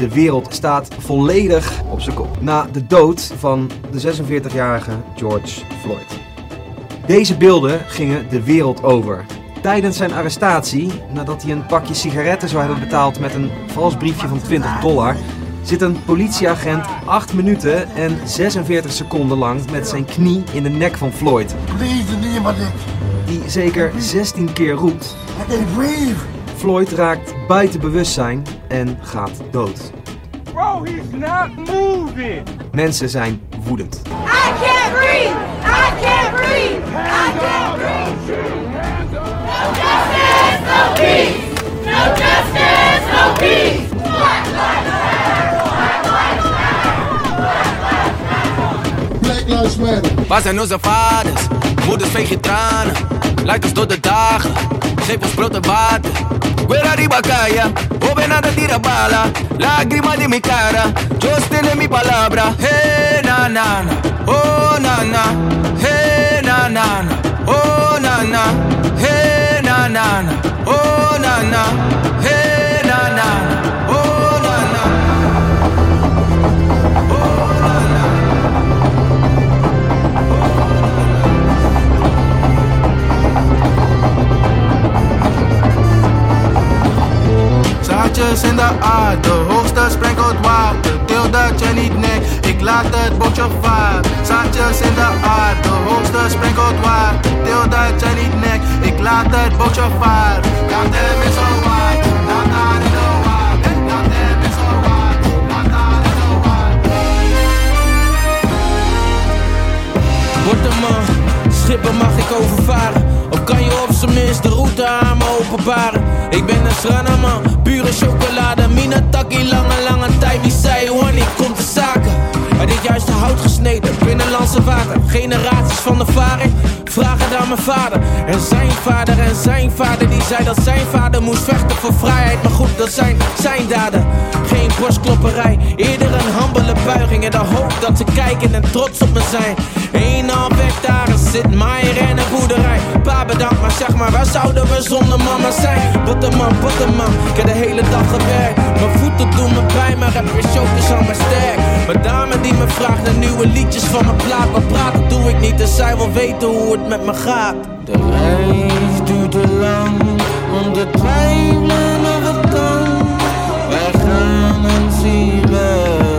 De wereld staat volledig op zijn kop. Na de dood van de 46-jarige George Floyd. Deze beelden gingen de wereld over. Tijdens zijn arrestatie, nadat hij een pakje sigaretten zou hebben betaald met een vals briefje van 20 dollar, zit een politieagent 8 minuten en 46 seconden lang met zijn knie in de nek van Floyd. Die zeker 16 keer roept. Floyd raakt buiten bewustzijn en gaat dood. Bro, he's not moving. Mensen zijn woedend. I can't breathe! I can't breathe! I can't breathe! No justice, no peace! No justice, no peace! Black lives matter! Black lives matter! Black Lives Matter. Waar zijn onze vaders? Moeders veeg je tranen. Leidt ons door de dagen. Brood en water. Guerra di bacaya. Ovena de tira bala. Lágrima de mi cara. Yo de mi palabra. Hey na na na. Oh na na. Hey na na na. Oh na na. Hey na na na. Oh na na. Hey na na na. Zaadjes in de aarde, hoogste sprenkelt water. Deel dat je niet nek, ik laat het botje varen. Zaadjes in de aarde, hoogste sprenkelt water. Deel dat je niet nek, ik laat het botje varen. Laat hem in zo waard, laat daar in de waard. Laat hem de waard. Worteman, schippen mag ik overvaren. Kan je op zijn minst de route aan me openbaren? Ik ben een stranaman, pure chocolade. Mina takkie, lange, lange tijd. Wie zei, wanneer komt de zaken? Uit dit juiste hout gesneden, Generaties van de varing, vragen aan mijn vader. En zijn vader en zijn vader, die zei dat zijn vader moest vechten voor vrijheid. Maar goed, dat zijn zijn daden. Geen borstklopperij, eerder een hambele buiging. En de hoop dat ze kijken en trots op me zijn. Een half hectare zit maaier en een boerderij. Pa bedankt, maar zeg maar, waar zouden we zonder mama zijn? Botterman, botterman, ik heb de hele dag gewerkt. Mijn voeten doen me pijn, maar heb weer show is al maar sterk. Mijn dame die me vraagt naar nieuwe liedjes van mijn plaat. Maar praten doe ik niet, en zij wil weten hoe het met me gaat. De reis duurt te lang, om te twijfelen of het kan. Wij gaan het zien wel,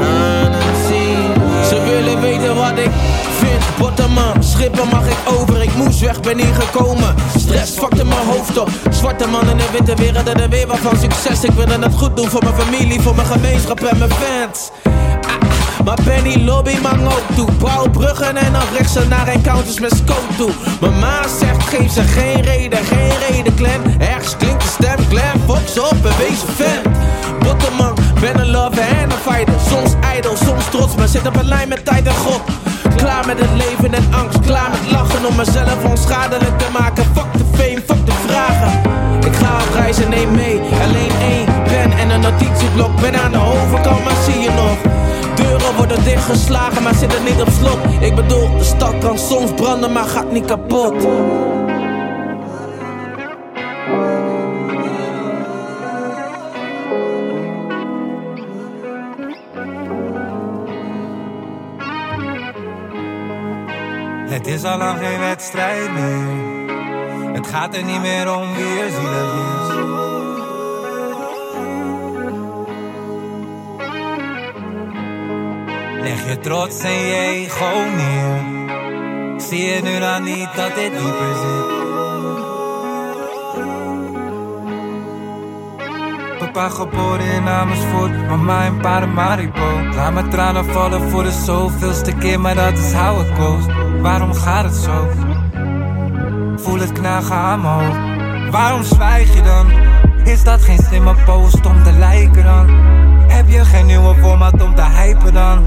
gaan het zien wel. Ze willen weten wat ik vind, botterman, schippen mag ik over. Ik moest weg, ben hier gekomen. Stress vakte mijn hoofd op. Zwarte man in de witte wereld en een wereld van succes. Ik wil het goed doen voor mijn familie, voor mijn gemeenschap en mijn fans. Maar Benny lobby man ook toe. Bouw bruggen en dan naar encounters met scope toe. Mijn ma zegt geef ze geen reden, geen reden clan Ergens klinkt de stem Glenn Fox op een wezen fan. Botterman, ben een lover en een fighter. Soms ijdel, soms trots, maar zit op een lijn met tijd en God. Klaar met het leven en angst, klaar met lachen Om mezelf onschadelijk te maken. Fuck de fame, fuck de vragen. Ik ga op reis en neem mee. Alleen één pen en een notitieblok. Ben aan de overkant, maar zie je nog worden dichtgeslagen, maar zitten niet op slot Ik bedoel, de stad kan soms branden, maar gaat niet kapot Het is al lang geen wedstrijd meer. Het gaat er niet meer om wie er zielig. Leg je trots en je ego neer. Zie je nu dan niet dat dit dieper zit? Papa geboren in Amersfoort, mama in Paramaribo. Laat mijn tranen vallen voor de zoveelste keer, maar dat is how it goes. Waarom gaat het zo? Voel het knagen aan mijn hoofd. Waarom zwijg je dan? Is dat geen slimme post om te lijken dan? Heb je geen nieuwe format om te hypen dan?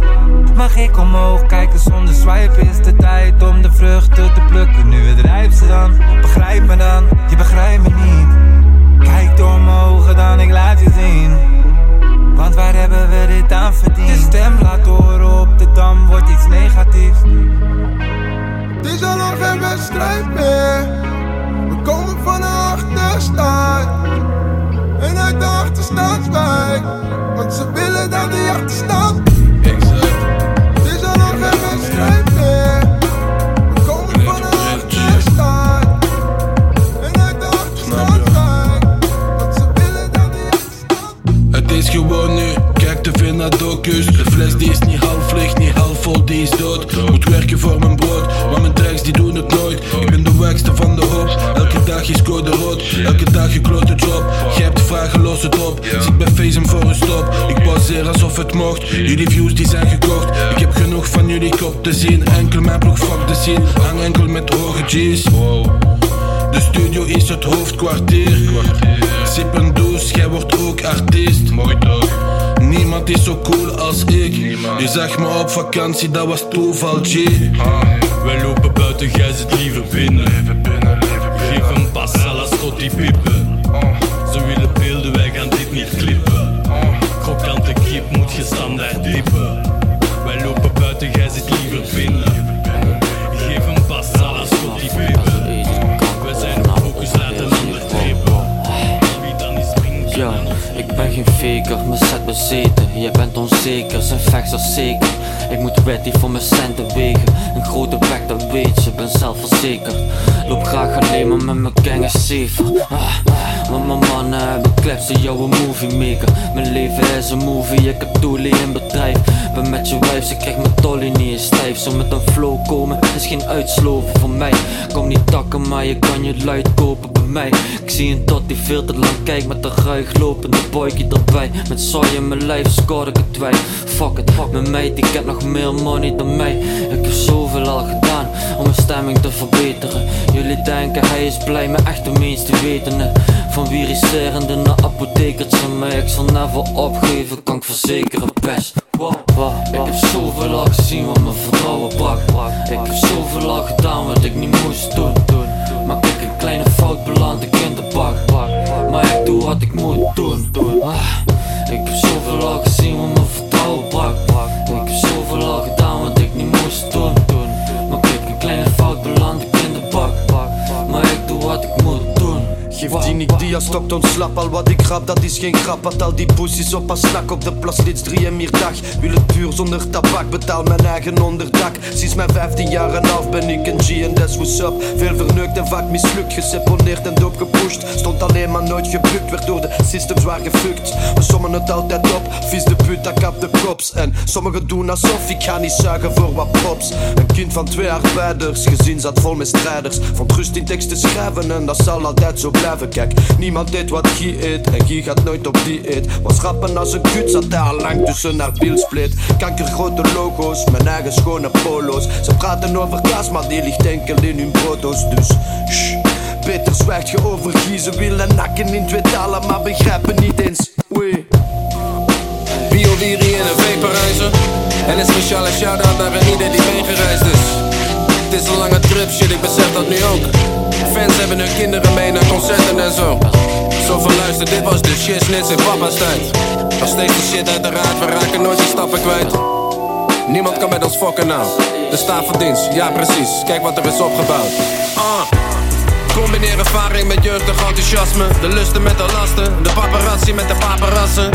Mag ik omhoog kijken zonder swipen? Is de tijd om de vruchten te plukken? Nu het rijpste dan? Begrijp me dan, je begrijpt me niet. Kijk door mijn ogen dan, ik laat je zien. Want waar hebben we dit aan verdiend? Je stem laat horen op de dam, wordt iets negatiefs. Het is al lang geen wedstrijd meer. We komen van de achterstand. En uit de achterstand wij. kijk. Want ze willen dat hij achter staat. Exact. Het is al nog geen wedstrijd meer. We komen van een achterstand. En uit de achterstand kijk. Want ze willen dat hij achter staat. Het is gewoon nu, kijk te veel naar docus De fles die is niet half leeg, niet half vol, die is dood Moet werken voor mijn brood, maar mijn tracks die doen het nooit Ik ben de wackste van de hoop, dag is code rood Elke dag je klote job, jij hebt vragen, los het op Zit bij Facem voor een stop, ik pauzeer alsof het mocht Jullie views die zijn gekocht, ik heb genoeg van jullie kop te zien Enkel mijn ploeg, fuck de scene, hang enkel met hoge G's de studio is het hoofdkwartier. Sip een douche, jij wordt ook artiest. Mooi toch? Niemand is zo cool als ik. Je zag me op vakantie, dat was toeval, G. Wij lopen buiten, jij zit liever binnen. Een pas à la Scottie Pippen. Ze willen beelden, wij gaan dit niet klippen. Krokante kip moet je standaard dippen. Wij lopen buiten, jij zit liever binnen. Geef een pas à la Scottie Pippen. Wij zijn focus, laat een ander trippen. Wie dan is Ja, ik ben geen faker, mijn set bezeten. Jij bent onzeker, zijn als zeker. Ik moet ready voor mijn centen wegen. Een grote bek, dat weet je, ben zelfverzekerd. Loop graag alleen maar met mijn gang is safer. Ah, want mijn mannen hebben clips in jouw movie maker. Mijn leven is een movie, ik heb doelen in bedrijf. Ben met je wijf, ze krijgt mijn tolly niet eens stijf. Zo met een flow komen is geen uitsloven voor mij. Kom niet takken, maar je kan je luid kopen bij mij. Ik zie een tot die veel te lang kijkt met een ruig lopende boykie erbij. Met zooi in mijn lijf score ik het wij. Fuck it, mijn meid die kent nog meer money dan mij. Ik heb zoveel al gedaan om mijn stemming te verbeteren. Jullie denken hij is blij, maar echt de meeste weten het. Van viriserende naar apothekertje, maar ik zal never opgeven, kan ik verzekeren best. Wow, Ik heb zoveel al gezien wat mijn vertrouwen brak. Ik heb zoveel al gedaan wat ik niet moest doen. Maar kijk, een kleine fout beland ik in de bak. Maar ik doe wat ik moet doen. Ah, ik heb zoveel al gezien wat mijn vertrouwen brak. Die niet die als Stockton slap Al wat ik grap, dat is geen grap. Had al die poesies op als snak op de plas drie en meer dag. Wil het puur zonder tabak Betaal mijn eigen onderdak. Sinds mijn 15 jaar en half ben ik een G en that's what's up. Veel verneukt en vaak mislukt Geseponeerd en doop gepusht Stond alleen maar nooit gebukt Werd door de systems zwaar gefukt. We sommen het altijd op Vies de put, ik heb de kops En sommigen doen alsof ik ga niet zuigen voor wat props Een kind van twee arbeiders Gezin zat vol met strijders. Vond rust in teksten schrijven En dat zal altijd zo blijven Kijk, niemand deed wat Guy eet En Guy gaat nooit op dieet. Was rappen als een kut Zat hij al lang tussen haar bilsplit Kankergrote logo's Mijn eigen schone polo's. Ze praten over kaas Maar die ligt enkel in hun brooddoos. Dus, shh. Beter zwijgt je over Guy Ze willen nakken in twee talen Maar begrijpen niet eens. Oei. Biowiri in een vaporijzer. En een speciale shout-out naar ieder die meegereisd is. Het is een lange trip, shit, ik besef dat nu ook Fans hebben hun kinderen mee naar concerten en zo. Zo van luister, dit was de shit, snits in papa's tijd. Nog steeds de shit uiteraard, we raken nooit die stappen kwijt. Niemand kan met ons fokken nou. De staat van dienst, ja precies, kijk wat er is opgebouwd. Ah Combineer ervaring met jeugdig enthousiasme. De lusten met de lasten, de paparazzi met de paparassen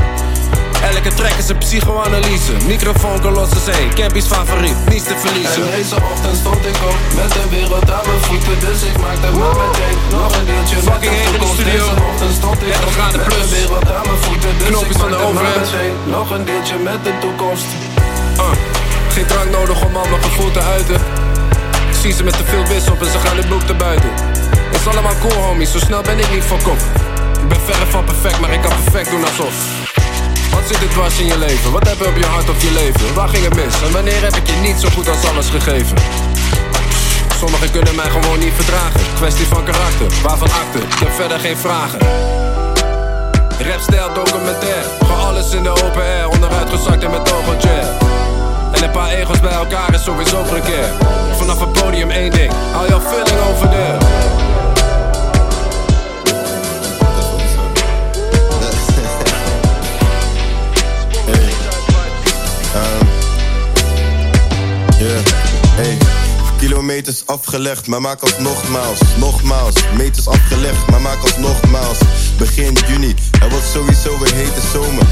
Elke track is een psychoanalyse Microfoon kolossus 1, Campy's favoriet, niets te verliezen En deze ochtend stond ik op met de wereld aan mijn voeten Dus ik maakte maar meteen nog een deeltje met Fucking de heen in de toekomst. studio. Deze ochtend stond ik 30 op met plus. de wereld aan mijn voeten Dus Knopjes ik van de maakte maar meteen nog een deeltje met de toekomst Uh, geen drank nodig om al mijn gevoel te uiten. Ik zie ze met te veel wis op en ze gaan het boek te buiten. Is allemaal cool, homies, zo snel ben ik niet van kop. Ik ben verre van perfect, maar ik kan perfect doen alsof. Wat zit er dwars in je leven? Wat heb je op je hart of je leven? Waar ging het mis? En wanneer heb ik je niet zo goed als alles gegeven? Sommigen kunnen mij gewoon niet verdragen. Kwestie van karakter, waarvan akte? Ik heb verder geen vragen. Rapstijl documentair, gewoon alles in de open air, en met chair. En een paar egels bij elkaar is sowieso precair. Vanaf het podium één ding, hou jouw feeling over there. Hey. Kilometers afgelegd, maar maak als nogmaals, nogmaals. Meters afgelegd, maar maak als nogmaals. Begin juni, het wordt sowieso een hete zomer.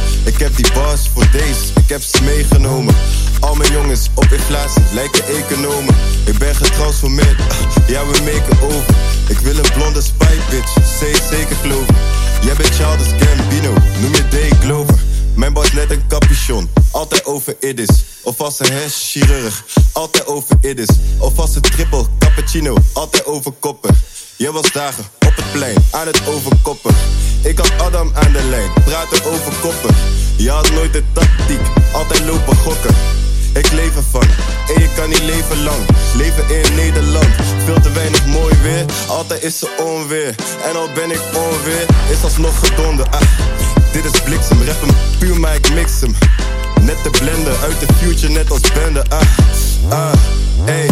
heb ze meegenomen. Al mijn jongens op inflatie lijken economen. Ik ben getransformeerd, ja we maken over. Ik wil een blonde spy bitch, zeker zeker geloven. Jij bent Childish Gambino, noem je Day Glover. Mijn boy net een capuchon, altijd over Idis. Of als een hersenchirurg, altijd over Idis. Of als een triple cappuccino, altijd over koppen. Jij was dagen op het plein, aan het overkoppen. Ik had Adam aan de lijn, praten over koppen. Je had nooit de tactiek, altijd lopen gokken. Ik leef ervan, en je kan niet leven lang. Leven in Nederland, veel te weinig mooi weer. Altijd is er onweer, en al ben ik onweer, is alsnog gedonder. Ah, dit is bliksem, rap hem puur, maar ik mix hem. Net de blender, uit de future, net als bende. Ah, ah, ey.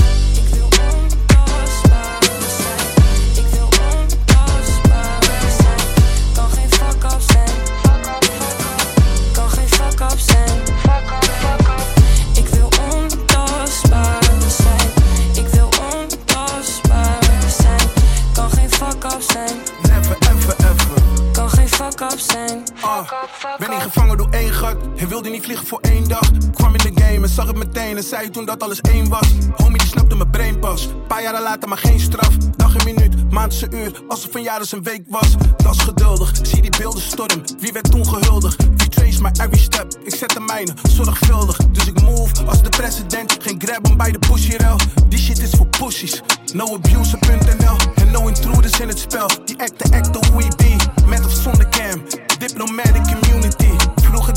Ben niet gevangen door één gat en wilde niet vliegen voor één dag. Kwam in de game en zag het meteen en zei toen dat alles één was. Homie die snapte mijn brain pas. Paar jaren later maar geen straf. Dag en minuut, maand is een uur, alsof een jaar dus een week was. Dat is geduldig, zie die beelden storm. Wie werd toen gehuldigd? Wie my every step? Ik zet de mijne zorgvuldig, dus ik move als de president. Geen grab hem bij de pushyrel. Die shit is voor pussies. Noabuse.nl en no intruders in het spel. Die acten acten hoe je be, met of zonder cam. Diplomatic community.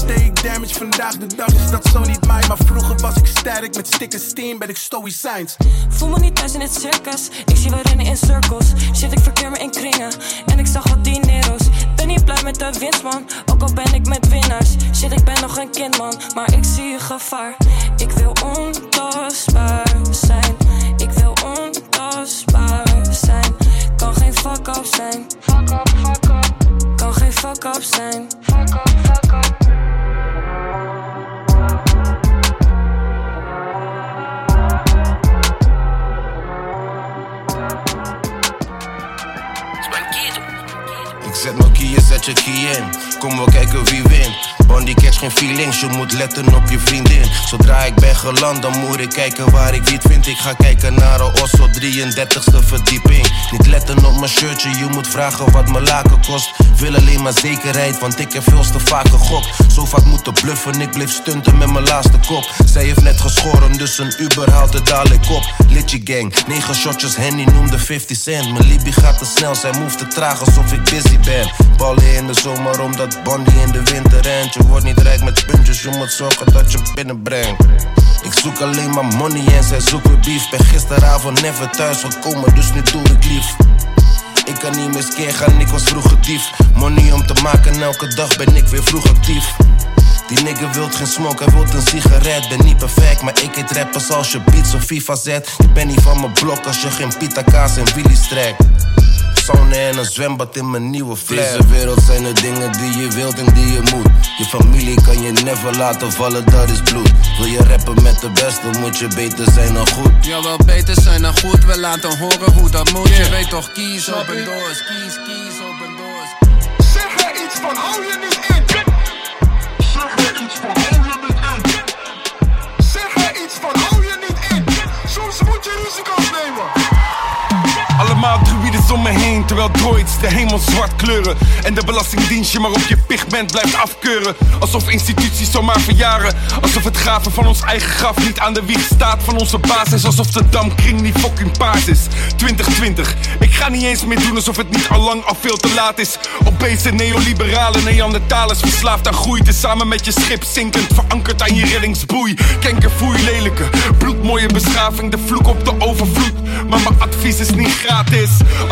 Ik damage, vandaag de dag is dat zo niet mij. Maar vroeger was ik sterk, met stickers steam ben ik stoïcijns. Voel me niet thuis in het circus. Ik zie we rennen in cirkels. Shit, ik verkeer me in kringen. En ik zag wat dinero's. Ben niet blij met de winst, man. Ook al ben ik met winnaars. Shit, ik ben nog een kind, man. Maar ik zie gevaar. Ik wil ontastbaar zijn. Ik wil ontastbaar zijn. Kan geen fuck up zijn. Fuck up, fuck up. Kan geen fuck up zijn. Ik zet mijn key, Kom wel kijken wie wint. Bondi catch geen feelings, je moet letten op je vriendin. Zodra ik ben geland, dan moet ik kijken waar ik wiet vind. Ik ga kijken naar een Osso 33ste verdieping. Niet letten op mijn shirtje, je moet vragen wat mijn laken kost. Wil alleen maar zekerheid, want ik heb veel te vaak gegokt. Zo vaak moeten bluffen, ik bleef stunten met mijn laatste kop. Zij heeft net geschoren, dus een Uber haalt het dadelijk op. Litchi gang, 9 shotjes Henny noemde 50 cent. Mijn Libby gaat te snel, zij move te traag alsof ik busy ben. Ballen in de zomer, omdat Bondi in de winter rent. Je wordt niet rijk met puntjes, je moet zorgen dat je binnenbrengt. Ik zoek alleen maar money en zij zoeken beef. Ben gisteravond never thuis gekomen, dus nu doe ik lief. Ik kan niet meer skeer gaan, ik was vroeger dief. Money om te maken, elke dag ben ik weer vroeg actief. Die nigger wilt geen smoke, hij wilt een sigaret. Ben niet perfect, maar ik eet rappers als je beats of FIFA zet. Je bent niet van mijn blok als je geen pita kaas en Willy's trekt. En een zwembad in mijn nieuwe flat. Deze wereld zijn er dingen die je wilt en die je moet. Je familie kan je never laten vallen, dat is bloed. Wil je rappen met de beste, moet je beter zijn dan goed. Jawel, beter zijn dan goed. We laten horen hoe dat moet. Je weet toch, kies op en doors. Kies, kies op en doors. Zeg er iets van, hou je niet in. Allemaal om me heen, terwijl droids de hemel zwart kleuren. En de belastingdienst je maar op je pigment blijft afkeuren. Alsof instituties zomaar verjaren. Alsof het graven van ons eigen graf niet aan de wieg staat van onze basis. Alsof de damkring niet fucking paars is. 2020, ik ga niet eens meer doen alsof het niet al lang al veel te laat is. Obese neoliberale Neandertalers verslaafd aan groei. Samen met je schip zinkend, verankerd aan je reddingsboei. Kenkerfoei, lelijke, bloedmooie beschaving. De vloek op de overvloed. Maar mijn advies is niet gratis.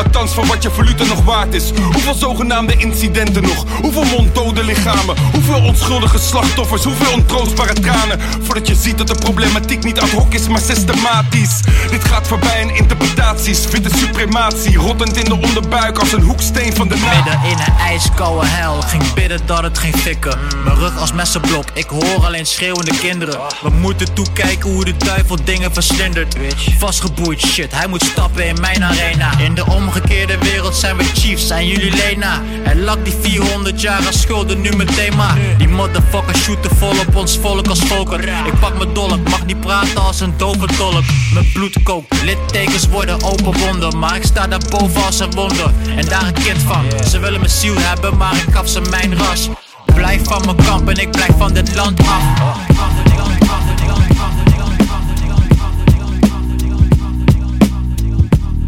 Althans, van wat je valuta nog waard is. Hoeveel zogenaamde incidenten nog? Hoeveel monddode lichamen? Hoeveel onschuldige slachtoffers? Hoeveel ontroostbare tranen? Voordat je ziet dat de problematiek niet ad hoc is, maar systematisch. Dit gaat voorbij in interpretaties. Witte suprematie, rottend in de onderbuik als een hoeksteen van de nacht. Midden in een ijskoude hel, ging bidden dat het ging fikken. Mijn rug als messenblok, ik hoor alleen schreeuwende kinderen. We moeten toekijken hoe de duivel dingen verslindert. Vastgeboeid shit, hij moet stappen in mijn arena. In de omgang omgekeerde wereld zijn we chiefs, zijn jullie Lena. En lak die 400 jaar schulden nu mijn thema. Die motherfuckers shooten vol op ons volk als volker. Ik pak mijn dolk, mag niet praten als een dove tolk. Mijn bloed kookt, littekens worden open wonden. Maar ik sta daarboven als een wonder. En daar een kind van. Ze willen mijn ziel hebben, maar ik gaf ze mijn ras. Blijf van mijn kamp en ik blijf van dit land af.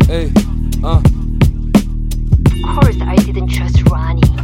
Hey, ah. Course I didn't trust Ronnie.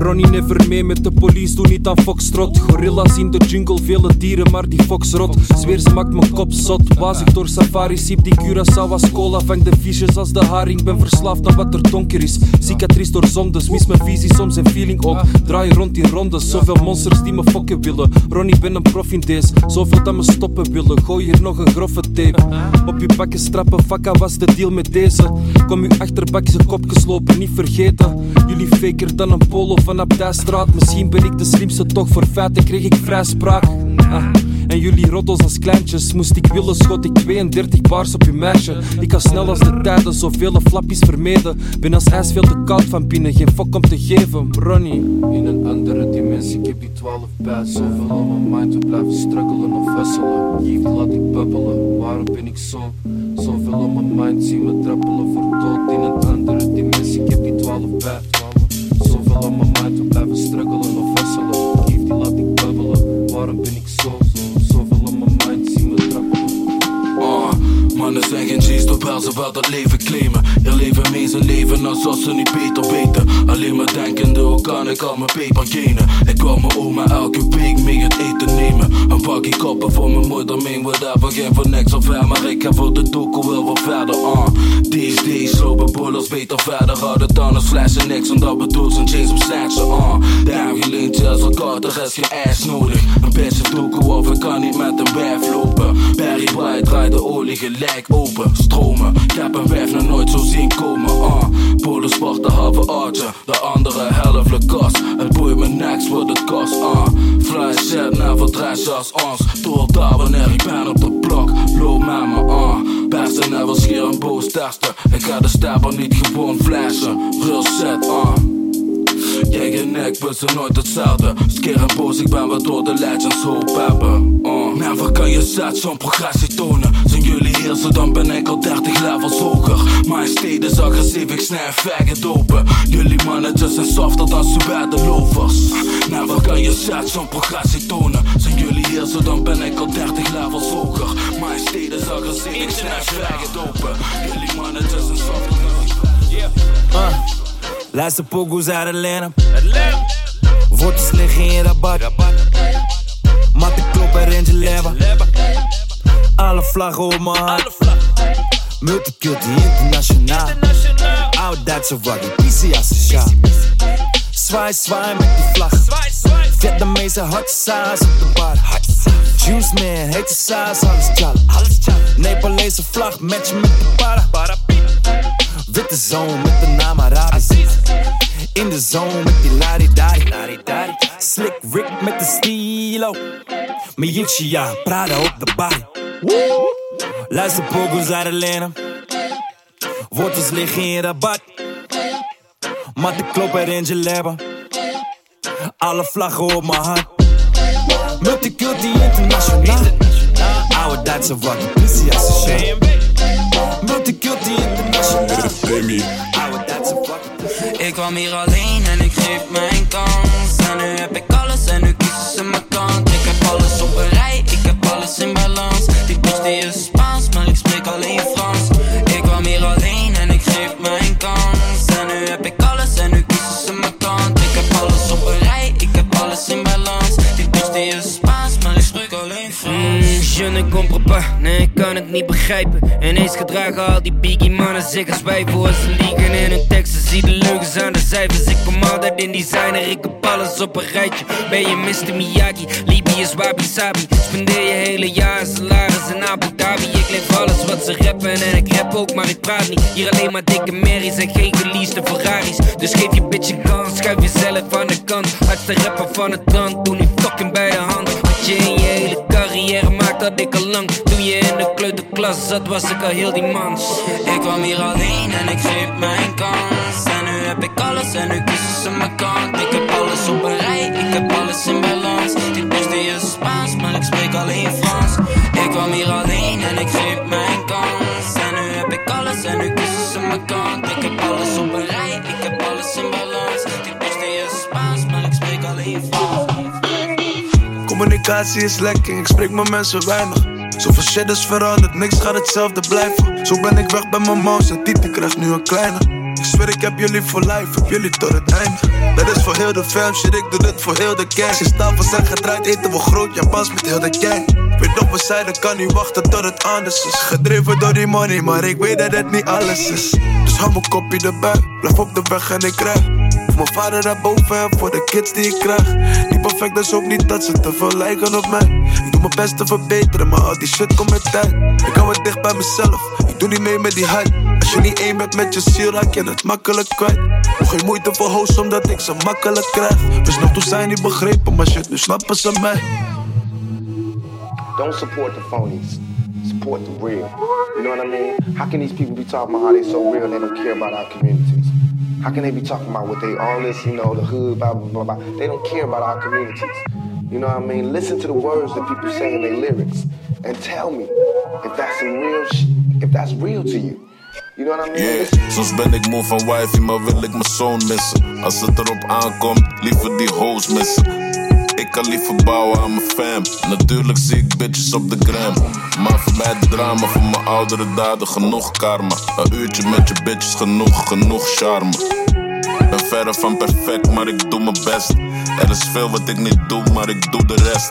Ronnie never mee met de police, doe niet aan foxtrot Gorilla's in de jungle, vele dieren, maar die fox rot. Zweer ze maakt mijn kop zot. Wazig door safari, siep die Curaçao als cola Vang de visjes als de haring, ben verslaafd aan wat er donker is. Cicatrice door zondes, mis mijn visie, soms een feeling ook Draai rond in rondes, zoveel monsters die me fokken willen. Ronnie ben een prof in deze, zoveel dat me stoppen willen. Gooi hier nog een grove tape. Op je bakken strappen, fakka was de deal met deze. Kom uw achterbak zijn kop geslopen, niet vergeten. Jullie faker dan een polo van Abdijstraat Misschien ben ik de slimste, toch voor feiten kreeg ik vrijspraak ah. En jullie roddels als kleintjes Moest ik willen, schot ik 32 bars op je meisje. Ik ga snel als de tijden, zoveel flappies vermeden. Ben als ijs veel te koud van binnen, geen fok om te geven. Ronnie. In een andere dimensie, ik heb die 12 bij Zoveel on mijn mind, we blijven struggelen of wisselen Liefde laat ik bubbelen, waarom ben ik zo? Zoveel on mijn mind, zie me trappelen voor dood In een andere dimensie, ik heb die 12 bij Zoveel mijn mind, bubbelen, waarom ben mannen zijn geen G's, terwijl ze wel dat leven claimen. Je leven mee zijn leven alsof ze niet beter weten. Alleen maar denkende, hoe kan ik al mijn paper gainen? Ik wou mijn oma elke week mee het eten nemen. Een pakje koppen voor mijn moeder, meen daarvoor geen voor niks of ver. Maar ik ga voor de doekoe wel wat verder. These days lopen boilers beter verder. Houden dan als flessen niks, omdat we doos en chains op snatchen, ah. Daarom je leent je als elkaar, er is geen ass nodig. Een beetje doekoe of ik kan niet met een wijf lopen. Barry White draait de olie gelijk open. Stromen, ik heb een wijf nog nooit zo zien komen, ah. Polen de halve aardje, de andere helft de kast. Het boeit me niks wat het kost, ah. Fly shit, never dress als ons. Door daar wanneer ik ben op de blok. Loop met me, ah. Beste never schier een boos testen. Ik ga de stapper niet gewoon flashen. Real set, ah. Jij en ik, we zijn nooit hetzelfde. Skeer en boos, ik ben wat door de legends hoop hebben. Uh. Never kan je set zo'n progressie tonen. Zijn jullie hier zo, dan ben ik al 30 levels hoger. Mijn steden is agressief, ik snij faggot open. Jullie managers zijn softer dan suède lovers. Never kan je set zo'n progressie tonen. Zijn jullie hier zo, dan ben ik al 30 levels hoger. Mijn steden is agressief, ik snij faggot open. Jullie managers zijn softer dan Uh, luister pokoes uit Atlanta. Wortels liggen in rabat. Matte kloppen en Range Leva. Alle vlaggen op mijn hart. Multiculti internationaal. Oud-Duitse waggie, PC asociaal. Zwaai, zwaai met die vlag. Vietnamese hot sauce op de bar. Juice man, hete saus, alles jala. Nepalese vlag, match met de para. Witte zone met de naam Arabisch. In de zone met die lari-dari. Slick Rick met de stilo. Miuccia, Prada op de bar. Luister pokus uit Atlanta. Wortels liggen in rabat. Matte kloppen en Range Alle vlaggen op mijn hand. Multiculti internationaal. Oude Duitse waggie, pussy asociaal. Multiculti internationaal. Oude Duitse waggie. Ik kwam hier alleen en ik geef mijn kans. En nu heb ik alles en begrijpen. Ineens gedragen al die biggie mannen zich als wij voor ze liegen. In hun teksten Zie de leugens aan de cijfers, ik kom altijd in designer Ik heb alles op een rijtje, ben je Mr. Miyagi Libië is wabi sabi, spendeer je hele jaar salaris in Abu Dhabi. Ik leef alles wat ze rappen en ik rap ook maar ik praat niet. Hier alleen maar dikke merries en geen geleasede Ferraris. Dus geef je bitch een kans, schuif jezelf aan de kant. Hardste rapper van het land, doe nu fucking bij de hand. Wat je in je hele carrière maakt dat ik al lang Doe je in de klas zat, was ik al heel die mans. Ik kwam hier alleen en ik geef mijn kans. En nu heb ik alles en nu kiezen ze mijn kant. Ik heb alles op een rij, ik heb alles in balans. Die beste is Spaans, maar ik spreek alleen Frans. Ik kwam hier alleen en ik geef mijn kans. En nu heb ik alles en nu kiezen ze mijn kant. Ik heb alles op een rij, ik heb alles in balans. Die beste is Spaans, maar ik spreek alleen Frans. Communicatie is lekker, ik spreek met mensen weinig. Zoveel shit is veranderd, niks gaat hetzelfde blijven. Zo ben ik weg bij mijn mouse en Titi krijgt nu een kleine. Ik zweer, ik heb jullie voor life, heb jullie tot het einde. Dat is voor heel de fam, shit, ik doe dit voor heel de gang. Sinds tafels zijn gedraaid, eten we groot, Japans met heel de gang. Weet nog, we zeiden, kan niet wachten tot het anders is. Gedreven door die money, maar ik weet dat het niet alles is. Dus hou mijn kopje erbij, blijf op de weg en ik krijg. Mijn vader daarboven en voor de kids die ik krijg. Niet perfect, dus ook niet dat ze te veel lijken op mij. Ik doe mijn best te verbeteren, maar al die shit komt met tijd. Ik hou het dicht bij mezelf, ik doe niet mee met die hype. Als je niet één bent met je ziel, raak je het makkelijk kwijt. Geen moeite voor host, omdat ik ze makkelijk krijg. Dus nog toen zijn niet begrepen, maar shit, nu snappen ze mij. Don't support the phonies. Support the real. You know what I mean? How can these people be talking about how they so real and they don't care about our communities? How can they be talking about what they all this, you know, the hood, blah blah blah blah? They don't care about our communities. You know what I mean? Listen to the words that people say in their lyrics and tell me if that's real, if that's real to you. You know what I mean? Yeah, soms ben ik moe van wifey, maar wil ik mijn zoon missen. Als het erop aankomt, liever die hoes missen. Ik kan liever bouwen aan mijn fam. Natuurlijk zie ik bitches op de gram. Maar voor mij het drama, voor mijn oudere daden genoeg karma. Een uurtje met je bitches, genoeg, genoeg charme. Ben verre van perfect, maar ik doe mijn best. Er is veel wat ik niet doe, maar ik doe de rest.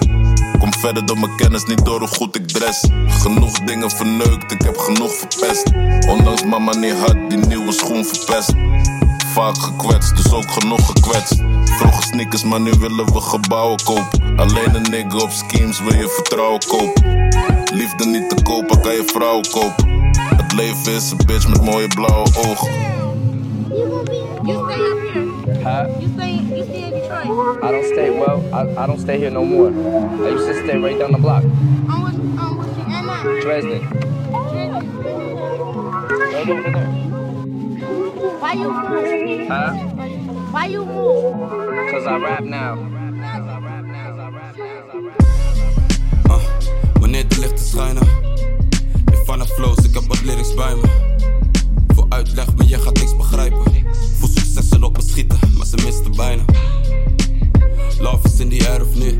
Kom verder door mijn kennis, niet door hoe goed ik dress. Genoeg dingen verneukt, ik heb genoeg verpest. Ondanks mama niet had, die nieuwe schoen verpest. Vaak gekwetst, dus ook genoeg gekwetst. Vroeger sneakers, maar nu willen we gebouwen kopen. Alleen een nigga op schemes wil je vertrouwen kopen. Liefde niet te kopen, kan je vrouwen kopen. Het leven is een bitch met mooie blauwe ogen. You stay up here. Huh? You stay, you stay in Detroit. I don't stay well. I, I don't stay here no more. I used to stay right down the block, On what, on what street? Now. Dresden. Right over there. Why you move? Huh? Why you move? Cause I rap now. Wanneer de lichten schijnen In van flows, ik heb wat lyrics bij me Voor uitleg, maar je gaat niks begrijpen Voor succes en op me schieten, maar ze misten bijna Love is in the air of niet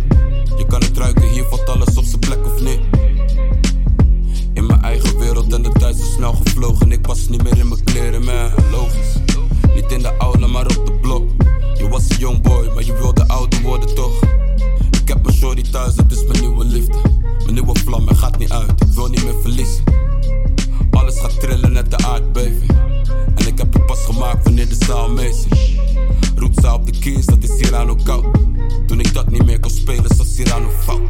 Je kan het ruiken, hier valt alles op zijn plek of niet In mijn eigen wereld en de tijd zo snel gevlogen. Ik pas niet meer in mijn kleren, man, logisch. Niet in de aula, maar op de blok. Je was een young boy, maar je wilde ouder worden toch? Ik heb mijn shorty thuis, het is mijn nieuwe liefde. Mijn nieuwe vlam, hij gaat niet uit, ik wil niet meer verliezen. Alles gaat trillen, net de aardbeving. En ik heb het pas gemaakt wanneer de zaal mee zit. Roept ze op de keys, dat is Cyrano koud. Toen ik dat niet meer kon spelen, zat Cyrano fout.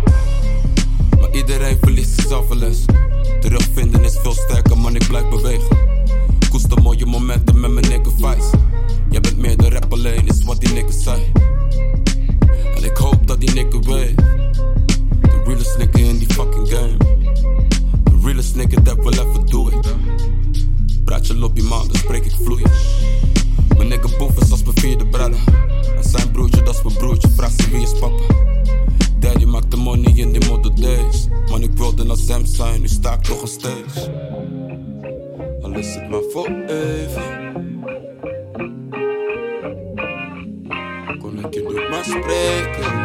Maar iedereen verliest zichzelf wel eens Terugvinden is veel sterker, man, ik blijf bewegen. Koester mooie momenten met mijn nigga Vice Jij bent meer de rap alleen, is wat die niggas zei. En ik hoop dat die nigga weet. The realest nigga in die fucking game. The realest nigga that will ever do it. Praat je lobby man, dan spreek ik vloeiend Mijn nigga boef als mijn vierde brother. En zijn broertje, dat is mijn broertje, vraag ze wie is papa Daddy maakt de money in die model days. Man ik wilde als hem zijn, nu sta ik toch een steeds. Al is het maar voor even. Kon ik je niet maar spreken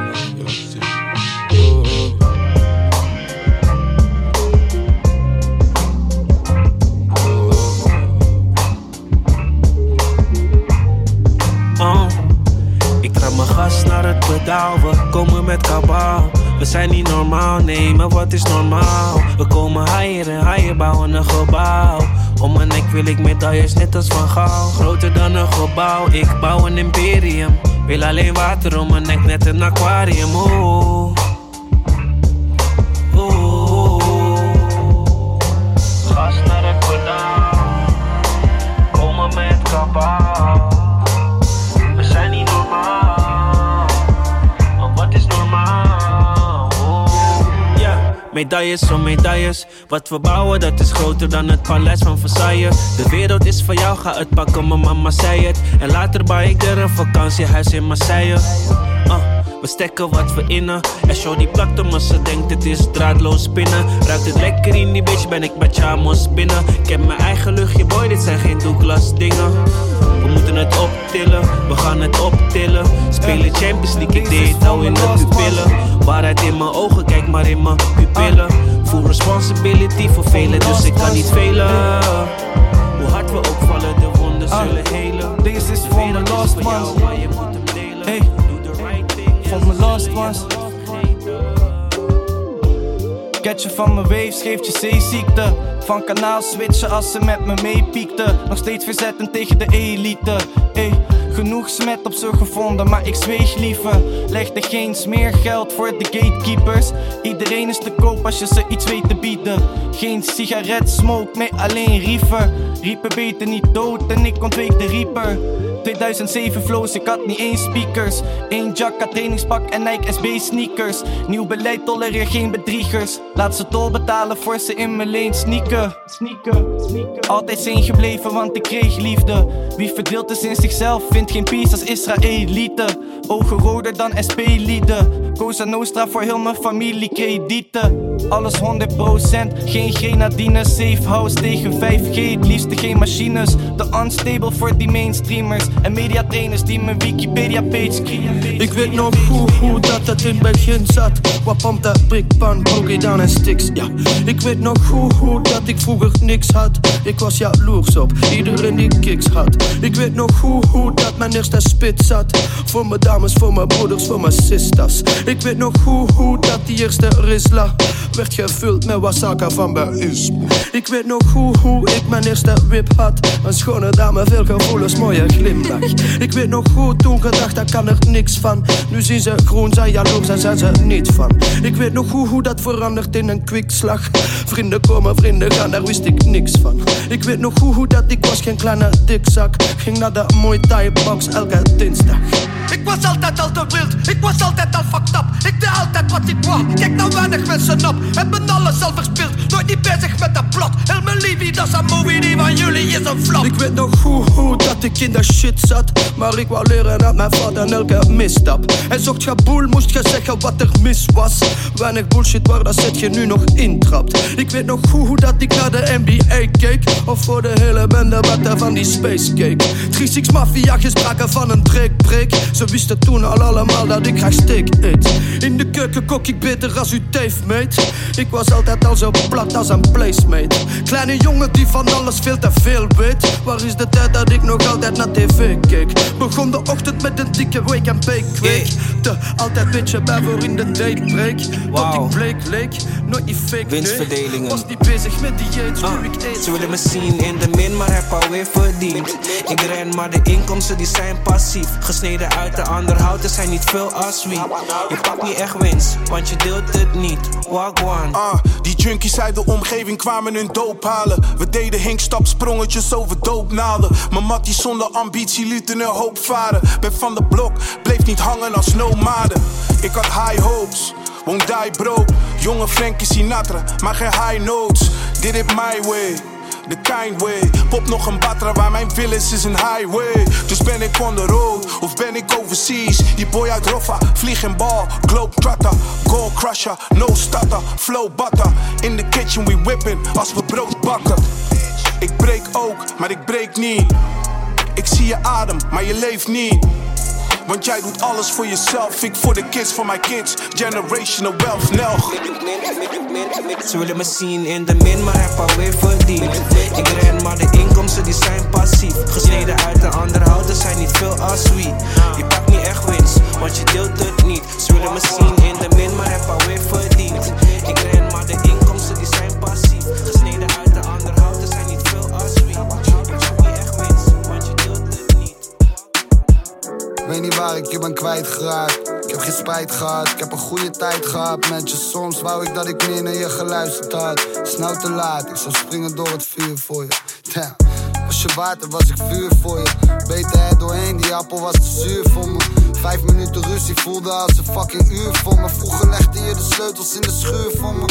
gas naar het pedaal, we komen met kabaal. We zijn niet normaal, nee, maar wat is normaal? We komen higher en higher, bouwen een gebouw. Om mijn nek wil ik medailles, net als van Gaal. Groter dan een gebouw, ik bouw een imperium. Wil alleen water om mijn nek, net een aquarium. Medailles om medailles. Wat we bouwen, dat is groter dan het paleis van Versailles. De wereld is voor jou, ga het pakken, mijn mama zei het. En later bouw ik er een vakantiehuis in Marseille. Ah, we stekken wat we innen. En show die plakt om als ze denkt het is draadloos spinnen. Ruikt het lekker in die bitch, ben ik met Chamos binnen. Ik heb mijn eigen luchtje, boy, dit zijn geen Douglas dingen. We moeten het optillen, we gaan het optillen. Spelen Champions League, ik deed al in de pupillen. Waarheid in mijn ogen, kijk maar in mijn pupillen. Full responsibility voor velen, dus ik kan niet velen. Hoe hard we ook vallen, de wonden zullen helen. Deze is voor mijn wereld is Catchen van mijn waves geeft je zeeziekte. Van kanaal switchen als ze met me meepiekten. Nog steeds verzetten tegen de elite. Ey, genoeg smet op ze gevonden, maar ik zweeg liever. Legde geen smeergeld voor de gatekeepers. Iedereen is te koop als je ze iets weet te bieden. Geen sigaret, smoke, nee alleen riefer. Riepen beter niet dood en ik ontweek de rieper. 2007 flows, ik had niet eens speakers. Eén jacka, trainingspak en Nike SB sneakers. Nieuw beleid, tolereer geen bedriegers. Laat ze tol betalen voor ze in mijn leen sneaken. Sneaken, sneaken. Altijd zijn gebleven, want ik kreeg liefde. Wie verdeelt is in zichzelf, vindt geen peace als Israëlieten. Ogen roder dan SP-lieden. Cosa Nostra voor heel mijn familie kredieten. Alles 100%, geen grenadine. Safe house tegen 5G, het liefste geen machines. Te unstable voor die mainstreamers. En mediatrainers die mijn Wikipedia page creëren. Ik weet nog hoe, hoe dat het in begin zat. Wat pompt dat prikpan, boogie down en sticks, ja. Ik weet nog hoe, hoe dat ik vroeger niks had. Ik was jaloers op iedereen die kicks had. Ik weet nog hoe, hoe dat mijn eerste spit zat. Voor mijn dames, voor mijn broeders, voor mijn sisters. Ik weet nog hoe, hoe dat die eerste risla werd gevuld met wasaka van Ismo. Ik weet nog hoe, hoe ik mijn eerste whip had. Een schone dame, veel gevoelens, mooie glimlach. Ik weet nog hoe toen gedacht, daar kan er niks van. Nu zien ze groen, zijn jaloers en zijn ze niet van. Ik weet nog hoe, hoe dat verandert in een kwikslag. Vrienden komen, vrienden gaan, daar wist ik niks van. Ik weet nog hoe, hoe dat ik was, geen kleine dikzak. Ging naar de Muay Thai box elke dinsdag. Ik was altijd al te wild, ik was altijd al fucked Ik deed altijd wat ik wou, kijk nou weinig mensen op. Hebben alles al verspild, nooit niet bezig met dat plot. Heel mijn liefie, dat is een movie, die van jullie is een flop. Ik weet nog hoe, hoe dat ik in de shit zat. Maar ik wou leren uit mijn en elke misstap. En zocht je boel, moest je zeggen wat er mis was. Weinig bullshit waar dat zit je nu nog intrapt. Ik weet nog hoe, hoe dat ik naar de NBA keek. Of voor de hele bende wat er van die space keek. 3-6 Mafia gespraken van een break-break. Ze wisten toen al allemaal dat ik graag steak eet. In de keuken kok ik beter als u teef meet. Ik was altijd al zo plat als een placemate. Kleine jongen die van alles veel te veel weet. Waar is de tijd dat ik nog altijd naar tv keek? Begon de ochtend met een dikke wake and bake week. Te altijd beetje bij voor in de date break. Tot ik bleek leek, nooit niet fake. nee. Winstverdelingen. Was niet bezig met dieet, Ah, nu ik eet. Ze willen me zien in de min, maar heb alweer verdiend. Ik ren, maar de inkomsten die zijn passief. Gesneden uit de ander houten zijn niet veel als wie. Je pakt niet echt winst, want je deelt het niet. Wagwan. Ah, die junkies uit de omgeving kwamen hun doop halen. We deden hinkstap sprongetjes over doopnaalden. Mijn mattie zonder ambitie lieten een hoop varen. Ben van de blok, bleef niet hangen als nomaden. Ik had high hopes. Won't die broke, jonge Frankie Sinatra, maar geen high notes. Did it my way, the kind way. Pop nog een batra waar mijn village is een highway. Dus ben ik on the road of ben ik overseas? Die boy uit Roffa, vlieg en bal, globe trotter, goal crusher, no stutter, flow butter. In the kitchen we whipping als we brood bakken. Ik breek ook, maar ik breek niet. Ik zie je adem, maar je leeft niet. Want jij doet alles voor jezelf, ik voor de kids, voor mijn kids. Generational wealth, Nelg. Ze willen me zien in de min, maar heb alweer verdiend. Ik ren, maar de inkomsten die zijn passief. Gesneden uit de ander houten zijn niet veel als wie. Je pakt niet echt winst, want je deelt het niet. Ze willen me zien in de min, maar heb alweer verdiend. Weet niet waar ik je ben kwijtgeraakt. Ik heb geen spijt gehad, ik heb een goede tijd gehad met je. Soms wou ik dat ik meer naar je geluisterd had. Snel te laat, ik zou springen door het vuur voor je. Damn. Was je water, was ik vuur voor je. Beter er doorheen, die appel was te zuur voor me. Vijf minuten ruzie voelde als een fucking uur voor me. Vroeger legde je de sleutels in de schuur voor me.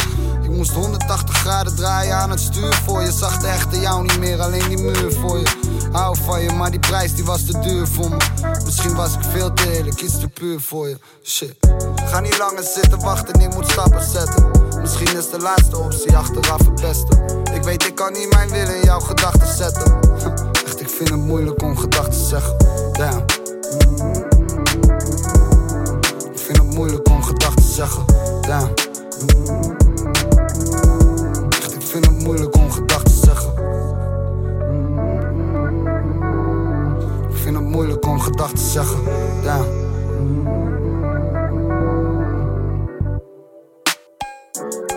Ik moest 180 graden draaien aan het stuur voor je. Zag de echte jou niet meer, alleen die muur voor je. Hou van je, maar die prijs die was te duur voor me. Misschien was ik veel te eerlijk, iets te puur voor je. Shit. Ga niet langer zitten wachten, ik moet stappen zetten. Misschien is de laatste optie achteraf het beste. Ik weet, ik kan niet mijn wil in jouw gedachten zetten. Echt, ik vind het moeilijk om gedachten te zeggen. Damn. Moeilijk om gedachten te zeggen. Damn. Echt, ik vind het moeilijk om gedachten te zeggen. Ik vind het moeilijk om gedachten te zeggen. Damn.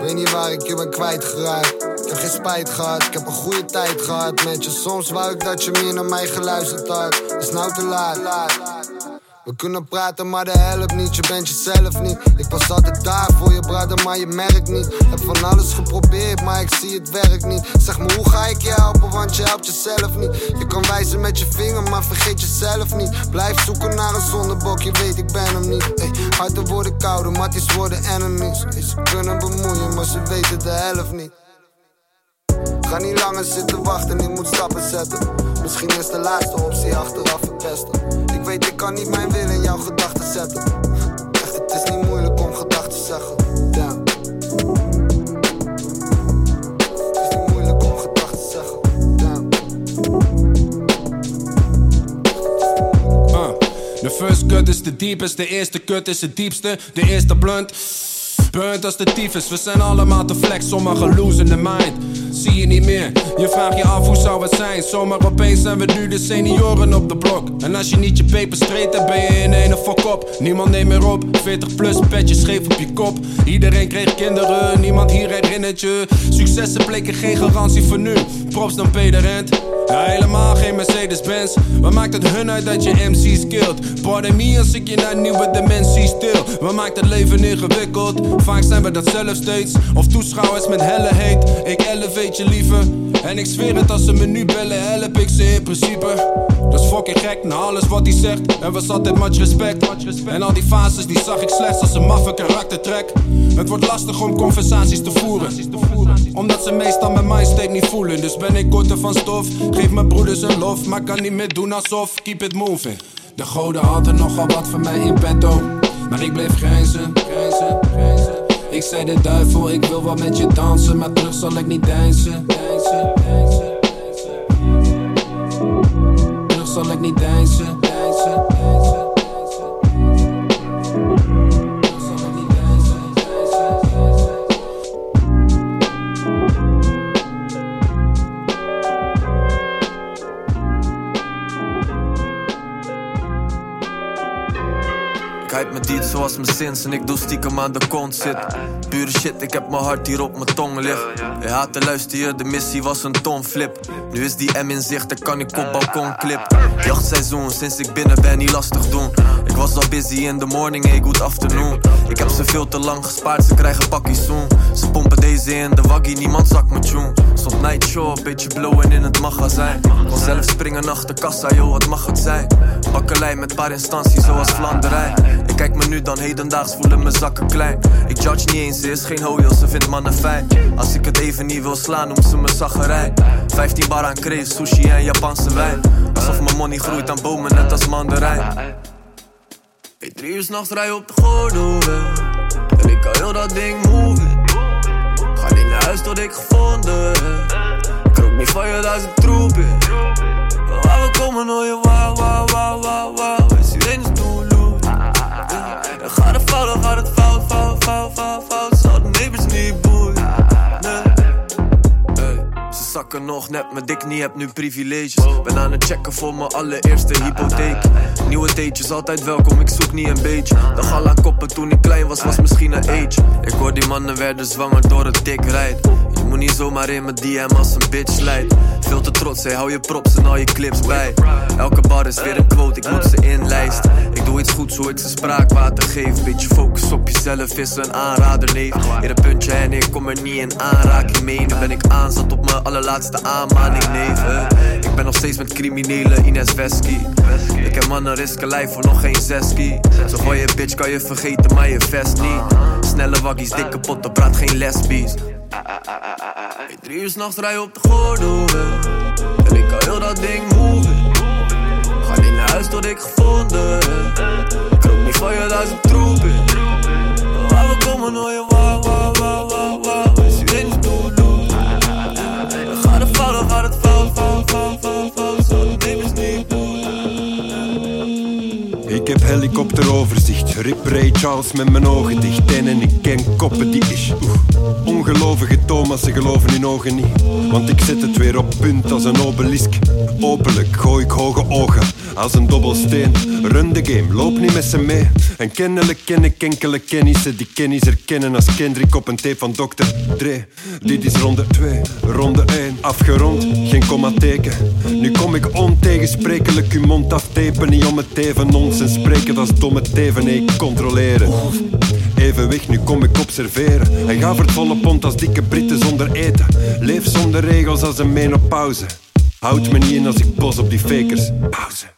Weet niet waar ik je ben kwijtgeraakt. Ik heb geen spijt gehad, ik heb een goede tijd gehad met je. Soms wou ik dat je meer naar mij geluisterd had. Is nou te laat. We kunnen praten, maar dat helpt niet. Je bent jezelf niet. Ik was altijd daar voor je, brother, maar je merkt niet. Heb van alles geprobeerd, maar ik zie het werkt niet. Zeg me, hoe ga ik je helpen, want je helpt jezelf niet. Je kan wijzen met je vinger, maar vergeet jezelf niet. Blijf zoeken naar een zondebok, je weet ik ben hem niet. Ey, harten worden kouder, matties worden enemies. Ey, ze kunnen bemoeien, maar ze weten de helft niet. Ga niet langer zitten wachten, ik moet stappen zetten. Misschien is de laatste optie achteraf het beste. Ik weet, ik kan niet mijn wil in jouw gedachten zetten. Echt, het is niet moeilijk om gedachten te zeggen. Het is niet moeilijk om gedachten te zeggen. Uh, de first cut is de diepste, de eerste cut is het diepste, de eerste blunt. Burnt als de tyfus, we zijn allemaal te flex, sommigen lose in the mind. Zie je niet meer, je vraagt je af hoe zou het zijn. Zomaar opeens zijn we nu de senioren op de blok. En als je niet je peper street hebt, ben je in een fok op. Niemand neemt meer op, 40 plus, petje scheef op je kop. Iedereen kreeg kinderen, niemand hier herinnert je. Successen bleken geen garantie voor nu. Props dan Peter Rent. Ja, helemaal geen Mercedes-Benz. Wat maakt het hun uit dat je MC's killt? Pardon me als ik je naar nieuwe dimensies stil. Wat maakt het leven ingewikkeld? Vaak zijn we dat zelf steeds. Of toeschouwers met helle heet. Ik elevate je liever. En ik zweer het als ze me nu bellen, help ik ze in principe. Dat is fucking gek na alles wat hij zegt. Er was altijd much respect. En al die fases die zag ik slechts als een maffe karaktertrek. Het wordt lastig om conversaties te voeren. Omdat ze meestal mijn mindstate niet voelen. Dus ben ik korter van stof. Geef mijn broeders een lof, maar kan niet meer doen alsof. Keep it moving. De goden hadden nogal wat van mij in petto. Maar ik bleef grijnzen, grijnzen, grijnzen. Ik zei de duivel, ik wil wel met je dansen. Maar terug zal ik niet deinzen, deinzen, deinzen. Terug zal ik niet deinzen, deinzen, deinzen. Diet zoals mijn sins en ik doe stiekem aan de kont zit. Pure shit, ik heb mijn hart hier op mijn tong liggen. Je haat te luisteren, de missie was een tonflip. Nu is die M in zicht, dan kan ik op balkon clip. Jachtseizoen, sinds ik binnen ben, niet lastig doen. Ik was al busy in the morning, hey good afternoon. Ik heb ze veel te lang gespaard, ze krijgen pakkie zoen. Ze pompen deze in de waggie, niemand zakt me tune. Stond night show, beetje blowen in het magazijn. Kon zelf springen achter kassa, joh, wat mag het zijn? Bakkelei met paar instanties zoals Vlaanderij. Ik kijk me nu dan hedendaags, voelen mijn zakken klein. Ik judge niet eens, ze is geen hojo, ze vindt mannen fijn. Als ik het even niet wil slaan, noemt ze me zaggerij. 15 bar aan kreef, sushi en Japanse wijn. Alsof mijn money groeit aan bomen, net als mandarijn. Hey, drie uur s'nachts rij op de gordelweg. En ik kan heel dat ding moven. Ga niet naar huis tot ik gevonden. Ik niet van je duizend troepen. Waar we komen hoor je wauw, wauw, wauw, wauw, wauw. En sirenes fout, fout, fout. Zal de neighbors niet boeien. Ze zakken nog net, mijn dik niet heb nu privileges. Ben aan het checken voor mijn allereerste hypotheek. Nieuwe datejes, altijd welkom, ik zoek niet een beetje. Dag al aan koppen toen ik klein was, was misschien een age. Ik hoor die mannen werden zwanger door het dik rijden. Moet niet zomaar in mijn DM als een bitch leidt. Veel te trots, hey, hou je props en al je clips bij. Elke bar is weer een quote, ik moet ze inlijsten. Ik doe iets goeds, hoe ik ze spraakwater geef. Beetje focus op jezelf is een aanrader, nee. Hier een puntje en ik kom er niet in aanraking mee. Nu ben ik aanzet op mijn allerlaatste aanmaning, neven. Ik ben nog steeds met criminelen, Ines Vesky. Ik heb mannen risken lijf voor nog geen zeski. Zo van je bitch kan je vergeten, maar je vest niet. Snelle waggies, dikke potten, praat geen lesbies. Hey, drie uur s'nachts rij op de Gordonweg En ik kan heel dat ding move Ga niet naar huis tot ik gevonden heb. Ik rook niet van je duizend troepen. Waar we komen nooit je wauw, wauw, wauw, wauw, Is je eens doe, doe. Gaat het fout, gaat het fout, fout, fout, fout, Zo, neem eens niet Ik heb helikopteroverzicht, Rip Ray Charles met mijn ogen dicht. En ik ken koppen die is. Ongelovige Thomas, ze geloven hun ogen niet. Want ik zet het weer op punt als een obelisk. Openlijk gooi ik hoge ogen als een dobbelsteen. Run de game, loop niet met ze mee. En kennelijk ken ik enkele kennissen die kennis herkennen als Kendrick op een tape van Dr. Dre. Dit is ronde 2, ronde 1, afgerond, geen komma-teken. Nu kom ik ontegensprekelijk uw mond aftapen, niet om het even nonsens spreken, dat is domme teven, nee, controleren. Even weg, nu kom ik observeren. En ga voor het volle pond als dikke Britten zonder eten. Leef zonder regels als een menopauze. Houd me niet in als ik bos op die fakers. Pauze.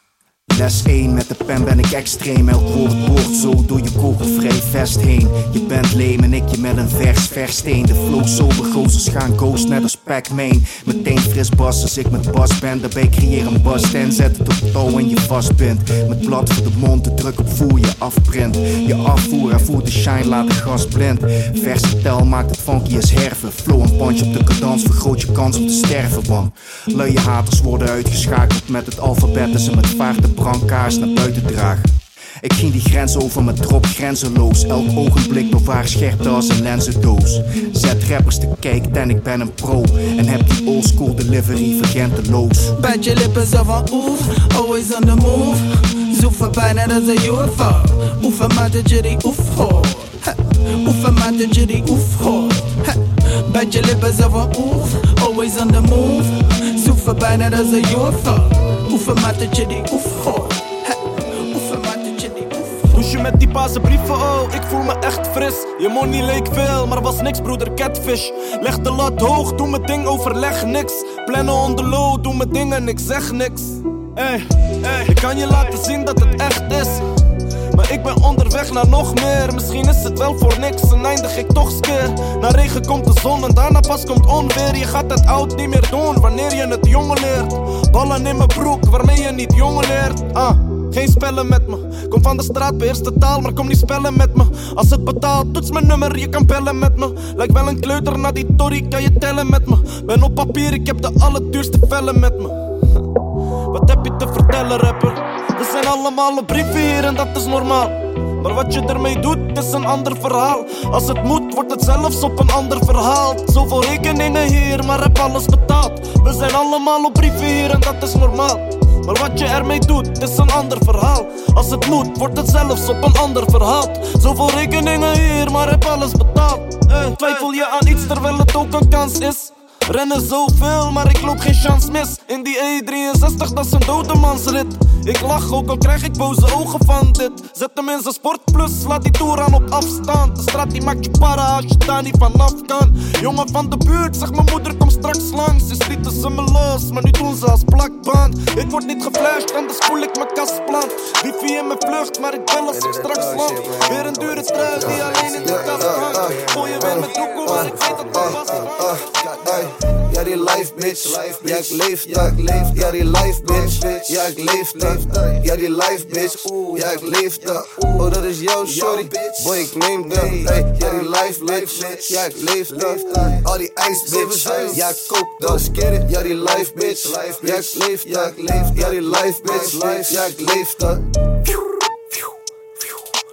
Les 1, met de pen ben ik extreem. Elk woord boort zo door je kogelvrij vest heen. Je bent leem en ik je met een vers versteen. De flow sober gozers gaan ghost net als Pac-Man. Meteen fris bas als ik met bas ben. Daarbij creëer een bas en zet het op touw en je vastbindt. Met blad voor de mond, de druk op voer je afprint. Je afvoer en voer de shine, laat de gas blind. Verse tel maakt het funky als herven. Flow en punch op de cadans vergroot je kans om te sterven, man. Luie haters worden uitgeschakeld met het alfabet en ze met vaart de brandkaars naar buiten dragen. Ik ging die grens over met drop grenzeloos. Elk ogenblik bewaar scherpte als een lenzendoos. Zet rappers te kijken en ik ben een pro. En heb die oldschool delivery vergenteloos. Bijt je lippen zo van oef, always on the move. Zoeven bijna dat is een UFO. Oefen maar dat je die oef hoort. Oefen maar dat je die oef hoort. Je lippen zo van oef, always on the move. Zoeven bijna dat is een UFO. Oefen maar dat je die oef. Hè. Oefen maar je met die paase brieven, oh, ik voel me echt fris. Je money leek veel, maar was niks, broeder, catfish. Leg de lat hoog, doe mijn ding, overleg niks. Plannen on the low, doe mijn dingen, ik zeg niks. Ey, ey, ik kan je laten zien dat het echt is. Ik ben onderweg naar nog meer. Misschien is het wel voor niks en eindig ik toch skeer. Na regen komt de zon en daarna pas komt onweer. Je gaat het oud niet meer doen wanneer je het jongen leert. Ballen in mijn broek waarmee je niet jongen leert. Ah. Geen spellen met me. Kom van de straat, beheers de taal, maar kom niet spellen met me. Als het betaalt, toets mijn nummer, je kan bellen met me. Lijkt wel een kleuter naar die tory, kan je tellen met me. Ben op papier, ik heb de allerduurste vellen met me. Wat heb je te vertellen, rapper? We zijn allemaal op brieven hier en dat is normaal. Maar wat je ermee doet, is een ander verhaal. Als het moet, wordt het zelfs op een ander verhaal. Zoveel rekeningen hier, maar heb alles betaald. We zijn allemaal op brieven hier en dat is normaal. Maar wat je ermee doet, is een ander verhaal. Als het moet, wordt het zelfs op een ander verhaal. Zoveel rekeningen hier, maar heb alles betaald. Eh, twijfel je aan iets terwijl het ook een kans is? Rennen zoveel, maar ik loop geen chance mis. In die E63, dat is een dodemansrit. Ik lach ook al krijg ik boze ogen van dit. Zet hem in zijn sportplus, laat die toer aan op afstand. De straat die maakt je para als je daar niet vanaf kan. Jongen van de buurt, zeg mijn moeder kom straks langs. Ze schieten ze me los, maar nu doen ze als plakband. Ik word niet geflasht, anders voel ik mijn kastplan. Wifi in mijn vlucht, maar ik bel als ik straks land. Weer een dure trui die alleen in de kast hangt. Gooi je weer met doekoe, maar ik weet dat het was. Ja, die life bitch. Ja, ik leef dat. Ja, die life bitch. Ja, ik leef dat. Ja, die life bitch. Ja, ik leef dat. Oh, dat is jouw shorty. Boy, ik neem dat. Hey, ja, die life bitch. Ja, ik leef dat. Al die ice bitch. Ja, ik kook dat. Ja, die life bitch. Ja, ik leef dat. Ja, die life bitch. Ja, ik leef dat.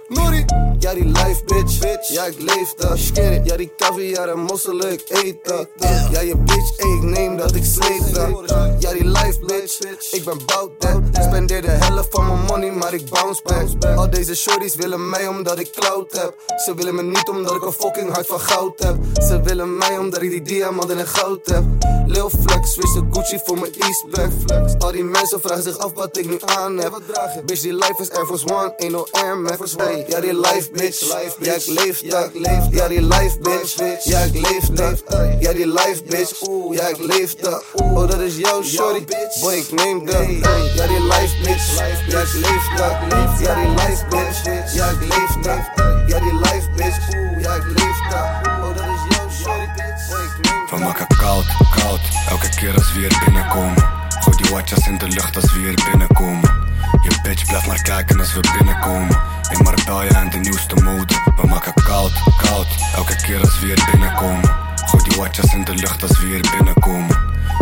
Nori. Ja, die life bitch. bitch. Ja, ik leef dat. Ja, die caviar en mosselen, ik eet dat. Ja, je bitch, ik neem dat, ik sleep dat. Ja, die life bitch. Ik ben bout that. Spendeer de helft van mijn money, maar ik bounce back. Al deze shorties willen mij omdat ik clout heb. Ze willen me niet omdat ik een fucking hart van goud heb. Ze willen mij omdat ik die diamanten en goud heb. Lil Flex, switch de Gucci voor mijn Eastback. Al die mensen vragen zich af wat ik nu aan heb. Bitch, die life is Air Force One, ain't no Air Max. Hey, ja, die life bitch. Ja, ik leef dat. Ja, die life bitch. Ja, ik leef dat. Ja, die life bitch. Ja, ik leef dat. Oh, dat is jouw shorty. Boy, ik neem dat. Ja, die life bitch. Ja, ik leef dat. Ja, die life bitch. Ja, ik leef dat. Ja, die life bitch. Ja, ik leef dat. Oh, dat is jouw shorty. Boy, ik neem We maken koud, koud, elke keer als we hier binnenkomen. Gooi die watjes in de lucht als we hier binnenkomen. Je bitch blijft maar kijken als we binnenkomen. In Marbella en de nieuwste mode. We maken koud, koud, elke keer als we hier binnenkomen. Gooi die watjes in de lucht als we hier binnenkomen.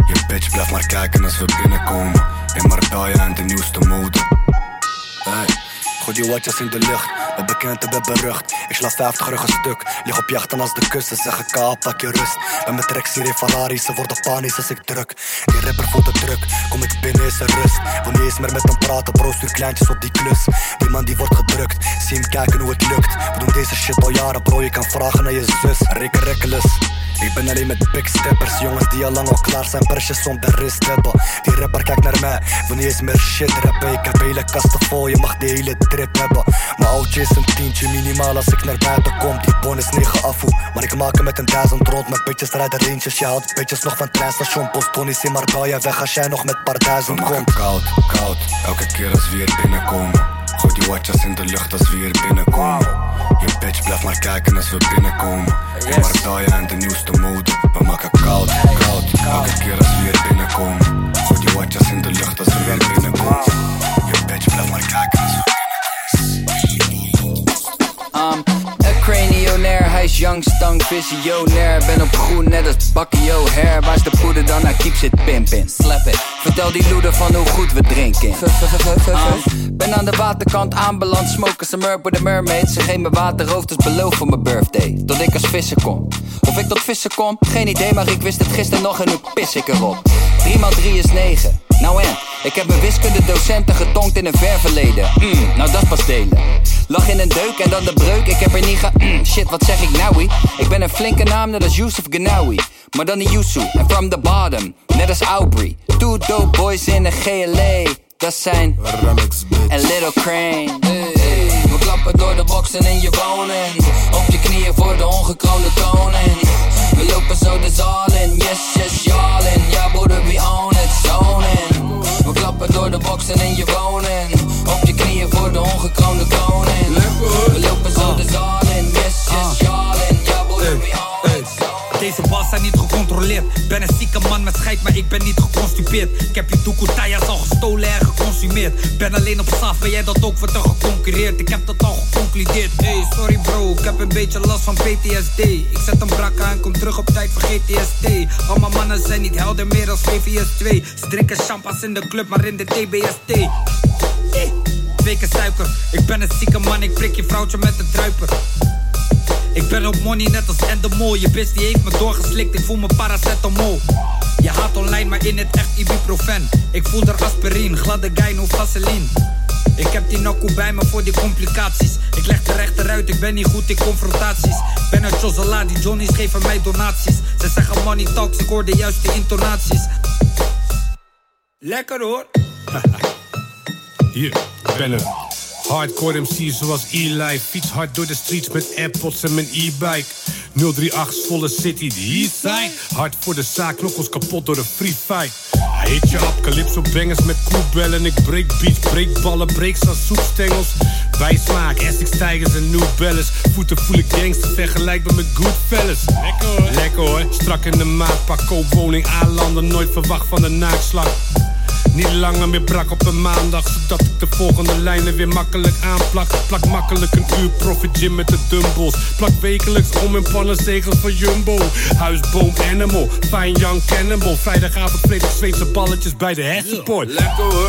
Je bitch blijft maar kijken als we binnenkomen. In Marbella en de nieuwste mode. Gooi die watjes in de lucht, ben bekend en berucht. Ik sla 50 rug een stuk, lig op jachten als de kussen Zeggen ka, pak je rust. En mijn tracks hier in Ferrari, ze worden panisch als ik druk. Die rapper voelt de druk, kom ik binnen is er rust. Wil niet eens meer met hem praten, bro stuur kleintjes op die klus. Die man die wordt gedrukt, zie hem kijken hoe het lukt. We doen deze shit al jaren bro, je kan vragen naar je zus. Reken reckless ik ben alleen met big steppers, jongens die al lang al klaar zijn, persjes om de rist hebben. Die rapper kijkt naar mij, wil niet eens meer shit rappen. Ik heb hele kasten vol, je mag de hele trip hebben. Mijn oudje is een tientje minimaal als ik naar buiten kom. Die bon is 9 afvoer, maar ik maak hem met een duizend rond. Mijn bitches rijden ranges, je haalt bitches nog van treinstation. Boston is in Marbella weg als jij nog met paar duizend komt. Koud, koud, elke keer als we hier binnenkomen. Gooi die watjes in de lucht als we hier binnenkomen. Je bitch blijft maar kijken als we binnenkomen. In Marbella en de nieuwste mode. We maken koud, koud, elke keer als we hier binnenkomen. Gooi die watjes in de lucht als we hier binnenkomen. Je bitch blijft maar kijken als we Um, een cranionair, hij is young, stank, visionair. Ben op groen, net als Bakio hair Waar is de poeder dan? Hij keeps it pimpin' Slap it Vertel die loeder van hoe goed we drinken um, Ben aan de waterkant aanbeland Smoken herb with a mermaid Ze geven me waterhoofd, dus beloof voor mijn birthday Tot ik als visser kom Of ik tot vissen kom? Geen idee, maar ik wist het gisteren nog En nu pis ik erop 3 x 3 is 9 nou en, ik heb mijn wiskundedocenten getonkt in een ver verleden. Mm, nou dat pas delen. Lag in een deuk en dan de breuk, ik heb er niet ge... Mm, shit, wat zeg ik nou? Ik ben een flinke naam, net als Yusuf Ganawi. Maar dan die Yusu, en from the bottom, net als Aubrey. Two boys in een GLA, dat zijn... En Little Crane. Hey, we klappen door de boksen in je wonen. Op je knieën voor de ongekroonde koning. We lopen zo de zaal in, yes, yes, y'all in. Ja, broeder, we own it, zoning. We klappen door de boksen in je wonen. Op je knieën voor de ongekroonde koning. We lopen zo de zaal gecontroleerd. Ben een zieke man met scheid, maar ik ben niet geconstipeerd. Ik heb je toekotayas al gestolen en geconsumeerd. Ben alleen op saf, ben jij dat ook wordt er geconcureerd? Ik heb dat al geconcludeerd. Hey, sorry bro, ik heb een beetje last van PTSD. Ik zet een brak aan, kom terug op tijd voor GTSD. Al mijn mannen zijn niet helder meer als VVS 2. Ze drinken champas in de club, maar in de TBST. Eh, Twee keer suiker, ik ben een zieke man, ik prik je vrouwtje met een druiper. Ik ben op money net als Endemol Je bitch die heeft me doorgeslikt, ik voel me paracetamol. Je haat online, maar in het echt ibuprofen. Ik voel er aspirine, gladde guy, no vaseline. Ik heb die nakkoe bij me voor die complicaties. Ik leg de rechteruit, ik ben niet goed in confrontaties. Ben een Chosala, die Johnny's geven mij donaties. Ze zeggen money talks, ik hoor de juiste intonaties. Lekker hoor. Hier, er. Hardcore MC zoals Eli. Fiets hard door de streets met Airpods en mijn e-bike. 038 volle city, die eastside. Hard voor de zaak, knokkels kapot door de free fight. Hit je op, calypso bangers met koelbellen. Ik break beats, break ballen, breaks als soepstengels. Bijsmaak, Essex Tigers en New Balance. Voeten voel ik gangster, vergelijkbaar met Goodfellas. Lekker hoor. Lekker hoor. Strak in de maat, pak koopwoning aanlanden. Nooit verwacht van de naakslag. Niet langer meer brak op een maandag, zodat ik de volgende lijnen weer makkelijk aanplak. Plak makkelijk een uur profit gym met de dumbbells. Plak wekelijks om in pannenzegels van Jumbo. Huisboom Animal, fine young cannibal. Vrijdagavond vreet ik Zweedse balletjes bij de hersenpoort. Lekker hoor.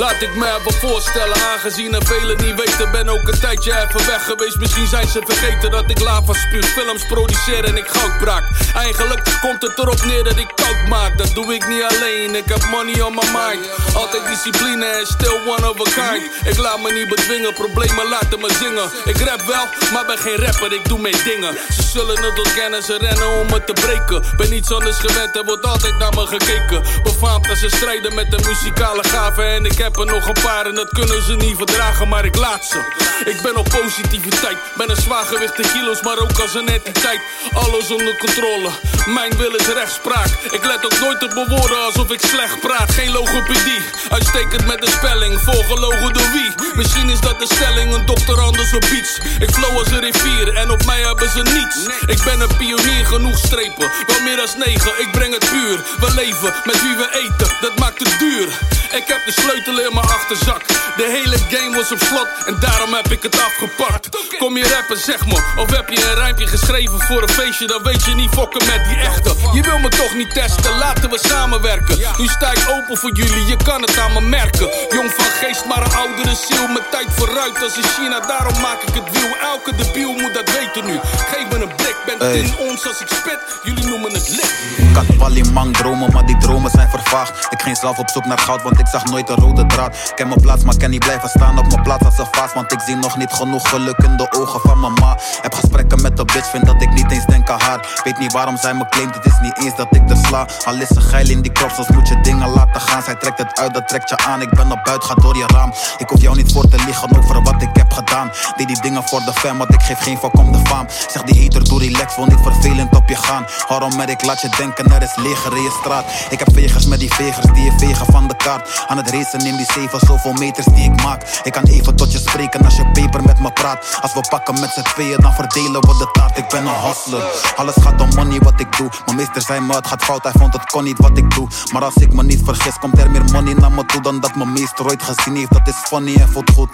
Laat ik me even voorstellen, aangezien er velen niet weten. Ben ook een tijdje even weg geweest. Misschien zijn ze vergeten dat ik lava spuug. Films produceer en ik goud braak. Eigenlijk komt het erop neer dat ik koud maak. Dat doe ik niet alleen, ik heb money on my mind. Altijd discipline en still one of a kind. Ik laat me niet bedwingen, problemen laten me zingen. Ik rap wel, maar ben geen rapper, ik doe mijn dingen. Ze zullen het ontkennen, ze rennen om me te breken. Ben niets anders gewend, er wordt altijd naar me gekeken. Befaamd als ze strijden met de muzikale gaven. En ik heb er nog een paar en dat kunnen ze niet verdragen, maar ik laat ze. Ik ben op positiviteit, ben een zwaargewicht kilo's, maar ook als een entiteit. Alles onder controle, mijn wil is rechtspraak. Ik let ook nooit op mijn woorden alsof ik slecht praat. Geen logopedie, uitstekend met de spelling. Volgelogen door wie? Misschien is dat de stelling, een dokter anders op iets. Ik flow als een rivier en op mij hebben ze niets. Ik ben een pionier, genoeg strepen, wel meer dan negen. Ik breng het puur, we leven met wie we eten, dat maakt het duur. Ik heb de sleutel in mijn achterzak. De hele game was op slot en daarom heb ik het afgepakt. Kom je rappen, zeg me. Of heb je een rijmpje geschreven voor een feestje? Dan weet je niet fokken met die echte. Je wil me toch niet testen, laten we samenwerken. Nu sta ik open voor jullie, je kan het aan me merken. Jong van geest, maar een oudere ziel. Met tijd vooruit als in China, daarom maak ik het wiel. Elke debiel moet dat weten nu. Geef me een blik, ben het in ons als ik spit. Jullie noemen het lit. Ik had wel in mang dromen, maar die dromen zijn vervaagd. Ik ging zelf op zoek naar goud, want ik zag nooit een rode Ik ken mijn plaats, maar kan niet blijven staan op mijn plaats als een vaas. Want ik zie nog niet genoeg geluk in de ogen van mama. Heb gesprekken met de bitch, vind dat ik niet eens denk aan haar. Weet niet waarom zij me claimt, het is niet eens dat ik er sla. Al is ze geil in die krop, soms moet je dingen laten gaan. Zij trekt het uit, dat trekt je aan. Ik ben op buiten, ga door je raam. Ik hoef jou niet voor te liegen over wat ik heb gedaan. Deed die dingen voor de fam, want ik geef geen fuck om de faam. Zeg die hater, doe relax, wil niet vervelend op je gaan. Waarom met ik laat je denken, er is leger in straat. Ik heb vegers met die vegers die je vegen van de kaart. Aan het racen in die zeven, zoveel meters die ik maak. Ik kan even tot je spreken als je paper met me praat. Als we pakken met z'n tweeën, dan verdelen we de taart. Ik ben een hustler. Alles gaat om money wat ik doe. Mijn meester zei me, het gaat fout, hij vond het kon niet wat ik doe. Maar als ik me niet vergis, komt er meer money naar me toe dan dat mijn meester ooit gezien heeft. Dat is funny en voelt goed.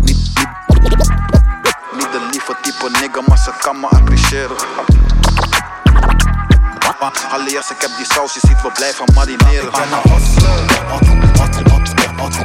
Niet, niet, de lieve type nigga, maar ze kan me appreciëren. Maar alias, ik heb die saus, je ziet we blijven marineren. Ik ben een hustler. Boys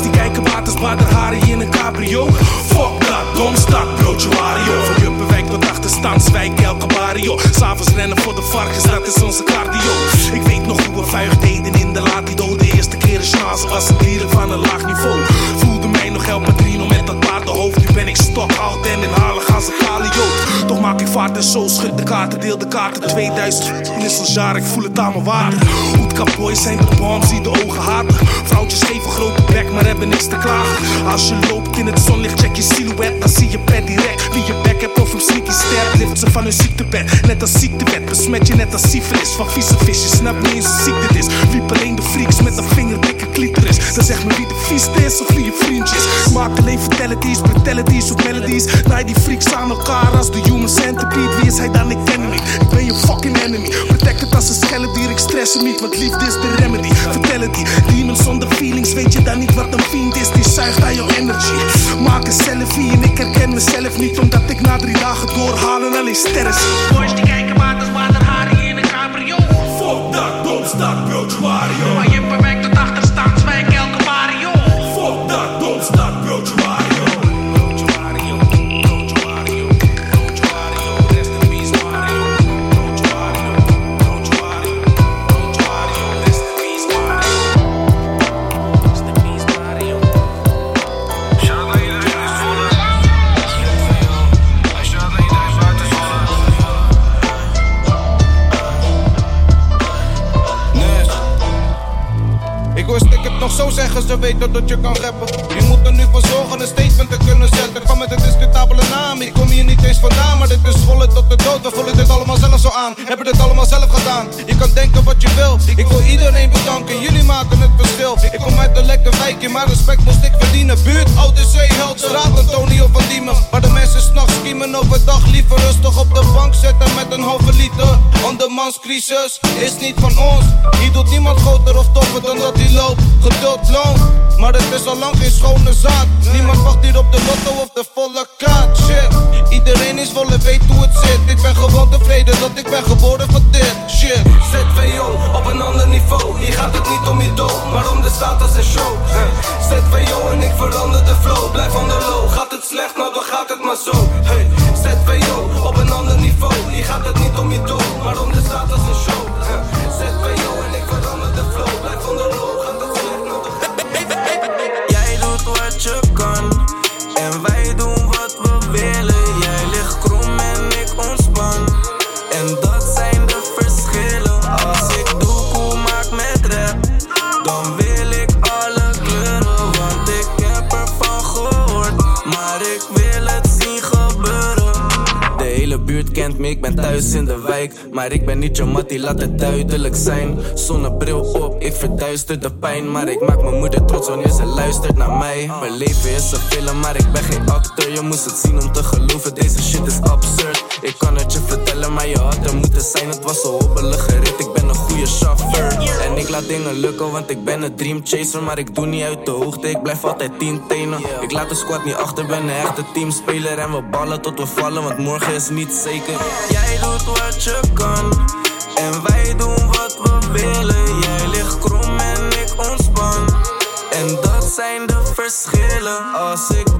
die kijken waters, haren in een cabrio. Fuck dat, domstad, broodje Wario. Van Juppenwijk tot achterstandswijk, elke barrio. S'avonds rennen voor de varkens, dat is onze cardio. Ik weet nog hoe we vuig deden in de latido. De eerste keer een chance was het dieren van een laag niveau. Voelde mij nog El Padrino met dat paardenhoofd. Nu ben ik stok oud en inhalig als een kale jood. Maak ik vaart en zo, schud de kaarten, deel de kaarten. 2000 jaar, ik voel het aan mijn water. Hoedkap boys zijn de bombs die de ogen haten. Vrouwtjes geven grote bek, maar hebben niks te klagen. Als je loopt in het zonlicht, check je silhouet, dan zie je per direct. Wie je bek hebt of hem sneaky sterk, lift ze van hun ziektebed. Net als ziektewet, besmet je net als syfilis van vieze visjes. Snap niet eens hoe ziek dit is. Wiep alleen de freaks met een vingerdikke clitoris. Dan zeg me wie de vieste is of wie je vriendjes. Maak alleen fatalities, brutalities of melodies. Naai die freaks aan elkaar als de human centipede. Wie is hij dan? Ik ken hem niet. Ik ben je fucking enemy. Protect het als een schelle dier, ik stress hem niet, want liefde is de remedy. Vertel het die demons zonder feelings, weet je dan niet wat een fiend is? Die zuigt aan jouw energy. Maak een selfie en ik herken mezelf niet, omdat ik na drie dagen doorhaal en alleen sterren zie. Boys die kijken waters, waterharing in een cabrio. Fuck dat, domstad, broodje Wario. Zeggen, ze weten dat je kan rappen. Je moet er nu voor zorgen een statement te kunnen zetten. Van met een discutabele ik kom hier niet eens vandaan. Maar dit is scholen tot de dood, we voelen dit allemaal zelf zo aan. Hebben dit allemaal zelf gedaan. Je kan denken wat je wil, ik wil iedereen bedanken. Jullie maken het verschil. Ik kom uit een lekker wijkje, maar respect moest ik verdienen. Buurt, Odyssee, Held, straat, Antonio van Diemen. Waar de mensen s'nachts schiemen, overdag liever rustig op de bank zitten met een halve liter. Ondermanscrisis is niet van ons. Hier doet niemand groter of toffer dan dat hij loopt. Geduld loont, maar het is al lang geen schone zaad. Niemand wacht hier op de lotto of de volle kaart. Iedereen betekenisvolle weet hoe het zit. Ik ben gewoon tevreden dat ik ben geboren voor dit. Shit. ZVO op een ander niveau. Hier gaat het niet om je doel, maar om de status en show. Hey. ZVO en ik verander de flow. Blijf on the low. Gaat het slecht, nou dan gaat het maar zo. Hey. ZVO op een ander niveau. Hier gaat het niet om je doel, maar om de status en show. ZVO en ik verander de flow. Blijf on the low. Gaat het slecht, nou dan gaat het maar zo. Jij doet wat je kan thuis in de wijk. Maar ik ben niet je mattie, laat het duidelijk zijn. Zonnebril op, ik verduister de pijn. Maar ik maak mijn moeder trots wanneer ze luistert naar mij. Mijn leven is een film, maar ik ben geen acteur. Je moest het zien om te geloven, deze shit is absurd. Ik kan het je vertellen, maar je had er moeten zijn. Het was een hobbelige rit, ik ben een goede chauffeur. En ik laat dingen lukken, want ik ben een dream chaser. Maar ik doe niet uit de hoogte, ik blijf altijd tien tenen. Ik laat de squad niet achter, ben een echte teamspeler. En we ballen tot we vallen, want morgen is niet zeker. Jij doet wat je kan, en wij doen wat we willen. Jij ligt krom en ik ontspan. En dat zijn de verschillen. Als ik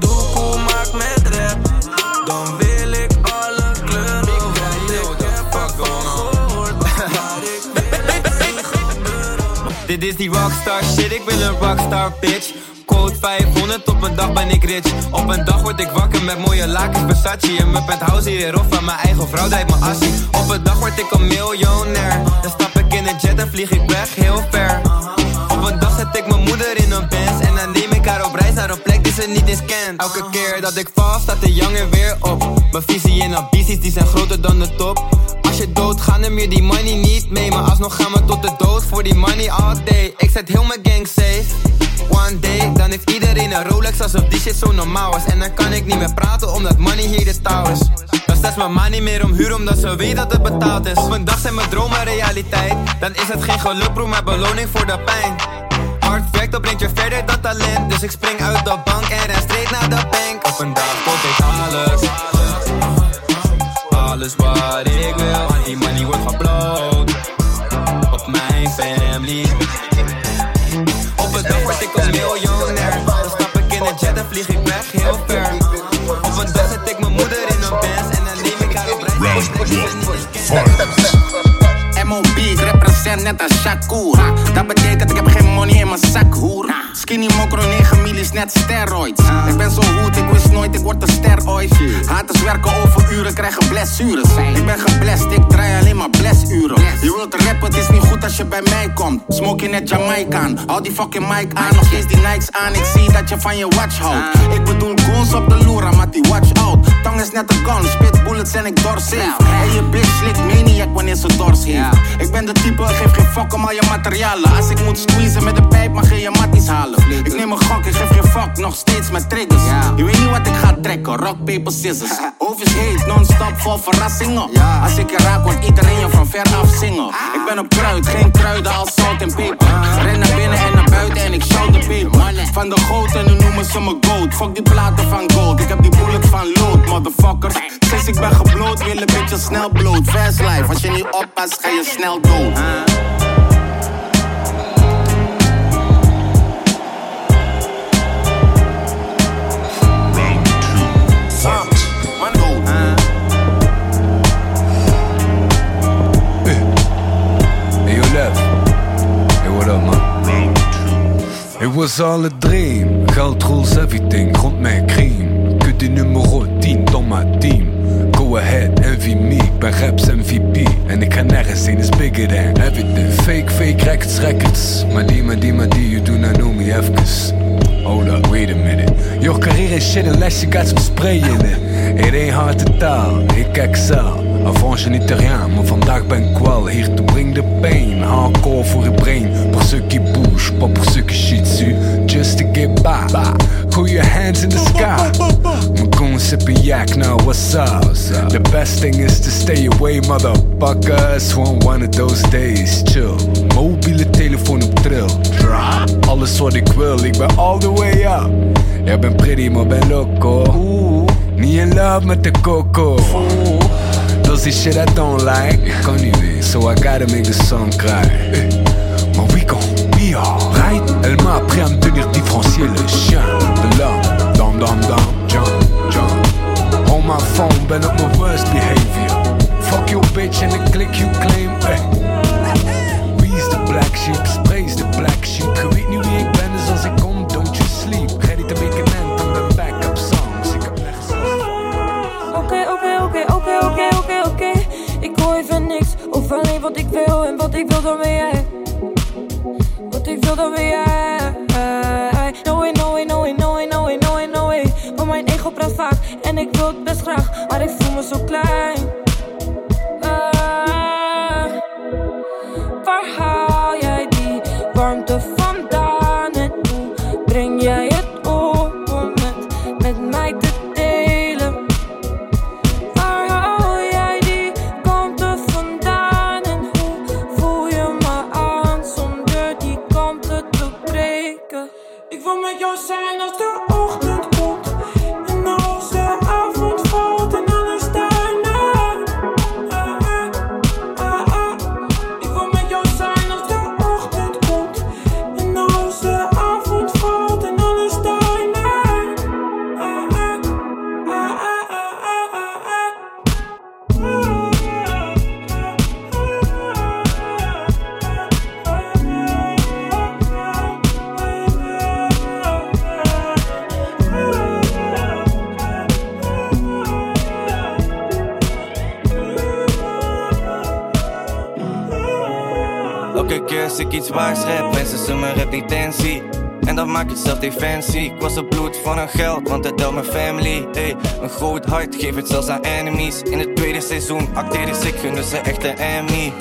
Dit is die rockstar shit, ik wil een rockstar bitch. Code 500, op een dag ben ik rich. Op een dag word ik wakker met mooie lakens Versace. En mijn penthouse hier of van mijn eigen vrouw draait mijn assie. Op een dag word ik een miljonair. Dan stap ik in een jet en vlieg ik weg heel ver. Op een dag zet ik mijn moeder in een Benz En dan neem ik haar op reis naar een plek die ze niet eens kent Elke keer dat ik val staat de jongen weer op Mijn visie en ambities die zijn groter dan de top Als je doodgaat neem je die money niet mee. Maar alsnog gaan we tot de dood voor die money all day. Ik zet heel mijn gang safe. One day, dan heeft iedereen een Rolex alsof die shit zo normaal is En dan kan ik niet meer praten omdat money hier de touw is. Dan zet mijn man niet meer om huur omdat ze weet dat het betaald is. Op een dag zijn mijn dromen realiteit. Dan is het geen geluk bro, maar beloning voor de pijn. Hard werk, dat brengt je verder dan talent. Dus ik spring uit de bank en ren straight naar de bank. Op een dag koop ik alles Alles wat ik wil. Die money wordt geblowd Op mijn family. Op een dag word ik een miljonair. Dan stap ik in een jet en vlieg ik weg? Heel ver. Op een dag zet ik mijn moeder in een Benz En dan neem ik haar op reis MOB, ik represent net als Shakur. Dat betekent ik heb geen money in mijn zak, hoer. Skinny mokro 9 mil is net steroids. Ik ben zo goed, ik wist nooit, ik word een ster ooit. Haters werken over uren, krijgen blessures. Ik ben geblest, ik draai alleen maar blessuren. Je wilt rappen, het is niet goed als je bij mij komt. Smoke je net Jamaican, hou die fucking mic aan. Nog steeds die Nikes aan, ik zie dat je van je watch houdt. Ik bedoel goons op de loera, maar die watch out. Tong is net een gun, spit bullets en ik doorsafe. En je bitch slikt maniac wanneer ze dors heeft. Ik ben de type, geef geen fuck om al je materialen. Als ik moet squeezen met de pijp, mag je je matties halen. Ik neem een gok, ik geef geen fuck, nog steeds met triggers. Je weet niet wat ik ga trekken, rock, paper, scissors. Is heet, non-stop vol verrassingen. Als ik je raak, wordt iedereen je van ver af zingen. Ik ben een kruid, geen kruiden als zout en peper. Ren naar binnen en naar buiten en ik shout de peper. Van de goten, nu noemen ze me gold. Fuck die platen van gold, ik heb die bullet van lood, motherfuckers. Sinds ik ben gebloot, wil een beetje snel bloot. Fast life, als je niet oppast, ga je snel man? It was all a dream. Geld rules everything, rond mijn cream. Kut die nummer 10 dans mijn team. Ahead, envy me. Ik raps MVP. En ik ga nergens heen, is bigger than everything. Fake, fake records, records. Maar die, maar die, maar die, you do not know me even. Hold up, wait a minute. Your carrière is shit unless you got some spray in it. It ain't hard to tell, ik excel. Avant je niet rien, maar vandaag ben ik wel hier te bring the pain. Hardcore voor je brain, pour ceux qui bouge, pas pour ceux qui shit dessus. Just to get by, gooi your hands in the sky. Mijn sipping yak, now what's up? The best thing is to stay away, motherfuckers. Gewoon one of those days, chill. Mobiele telefoon op trill. Drop. Alles wat ik wil, ik ben all the way up. Jij bent pretty, maar ben loco. Me in love met de coco. This shit I don't like. So I gotta make the song cry. Eh, Maar we gon' be alright. Elle m'a appris à me tenir différencier le chien de l'homme. Dam dam dam, jump, jump. On my phone, ben op mijn worst behavior. Fuck your bitch en ik klik you claim. Is de black sheep? Sprays de black sheep. Dan ben jij. Wat ik wil dan ben jij. No way, no way, no way, no way, no. Maar mijn ego praat vaak en ik wil het best graag, maar ik voel me zo klein. En dan maak ik was bloed van hun geld, want het telt mijn family. Ey, een groot hart, geef het zelfs aan enemies. In het tweede seizoen acteer ik, ik gun ze echt een Emmy.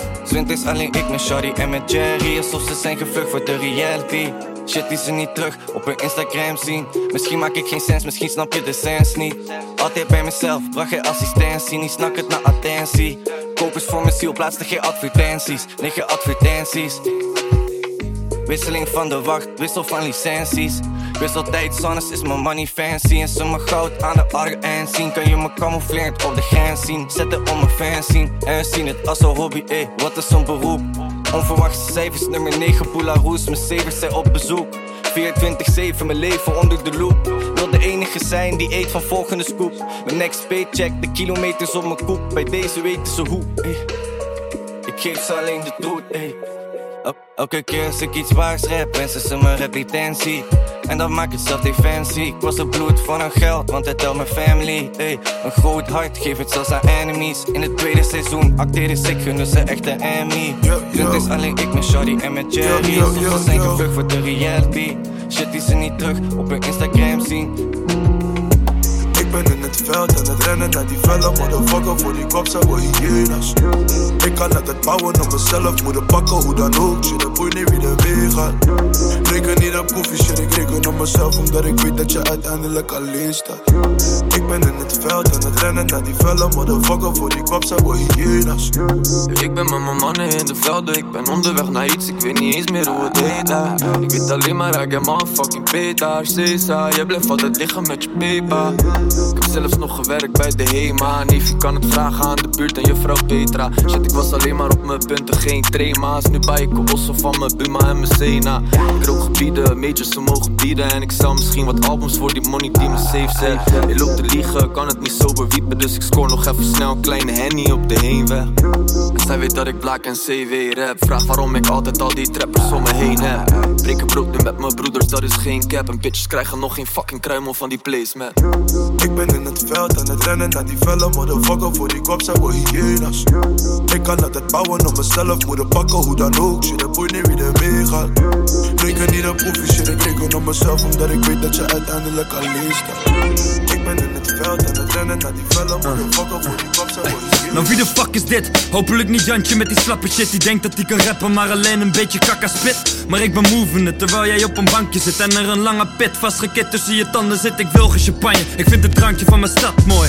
Is alleen ik met Shawty en met Jerry. Alsof ze zijn gevlucht voor de reality. Shit die ze niet terug op hun Instagram zien. Misschien maak ik geen sens, misschien snap je de sens niet. Altijd bij mezelf, bracht geen assistentie. Niet snak het naar attentie. Kokers voor mijn ziel, plaatste geen advertenties. Nee, advertenties. Wisseling van de wacht, wissel van licenties. Wisseltijd, zonnes is mijn money fancy. En ze me goud aan de RN zien. Kan je me camoufleerd op de grens zien? Zetten om mijn fans zien. En zien het als een hobby, ey, wat is zo'n beroep? Onverwachte cijfers, nummer 9, Poularoes. Mijn severs zijn op bezoek. 24-7, mijn leven onder de loep. Wil de enige zijn die eet van volgende scoop. Mijn next paycheck, de kilometers op mijn koep. Bij deze weten ze hoe, ey. Ik geef ze alleen de troet, ey. El- Elke keer als ik iets waars rap, wensen ze mijn reputatie. En dan maak ik zelf defensie. Ik was het bloed van hun geld, want het telt mijn family. Ey, een groot hart, geef het zelfs aan enemies. In het tweede seizoen acteer ik, gun ze echt een Emmy. Punt is alleen ik met Shawty en met Jerry. Soms zijn gevlucht voor de reality. Shit die ze niet terug op hun Instagram zien. Veld aan het rennen naar die felle motherfucker voor die kop zijn we hyena's. Ik kan het bouwen op mezelf, moeten pakken hoe dan ook. Shit, dat boeit niet wie de weg gaat. Reken niet op koffie, shit, ik reken op mezelf omdat ik weet dat je uiteindelijk alleen staat. Ik ben in het veld aan het rennen naar die felle motherfucker voor die kop zijn we hyena's. Ik ben met mijn mannen in de velden, ik ben onderweg naar iets, ik weet niet eens meer hoe het heet daar. Ik weet alleen maar, ik heb fucking beta, Cesa, je blijft altijd liggen met je pepa. Ik heb zelfs nog gewerkt bij de HEMA, neef, je kan het vragen aan de buurt en juffrouw Petra. Shit, ik was alleen maar op mijn punten, geen trema's. Nu bij ik bossen van mijn Buma en mijn Sena. Ik rook gebieden, majors ze mogen bieden en ik zal misschien wat albums voor die money die me safe zet. Je loopt te liegen, kan het niet sober wiepen, dus ik score nog even snel een kleine henny op de heenweg. Zij weet dat ik black en CW rap Vraag waarom ik altijd al die trappers om me heen heb Breken brood nu met mijn broeders, dat is geen cap En bitches krijgen nog geen fucking kruimel van die placement Ik ben in het veld aan het rennen naar die felle motherfucker voor die kop zijn we hyena's. Ik kan altijd bouwen op mezelf, moeten pakken hoe dan ook. Shit, dat boeit niet wie er mee gaat. Reken niet op proefje, shit, ik reken op mezelf omdat ik weet dat je uiteindelijk alleen staat. Ik ben in het veld aan het rennen naar die felle motherfucker voor die kop zijn we hyena's. Nou wie de fuck is dit? Hopelijk niet Jantje met die slappe shit Die denkt dat hij kan rappen maar alleen een beetje kakka spit Maar ik ben moving het terwijl jij op een bankje zit En er een lange pit vastgekit tussen je tanden zit Ik wil geen champagne, ik vind het drankje van mijn stad mooi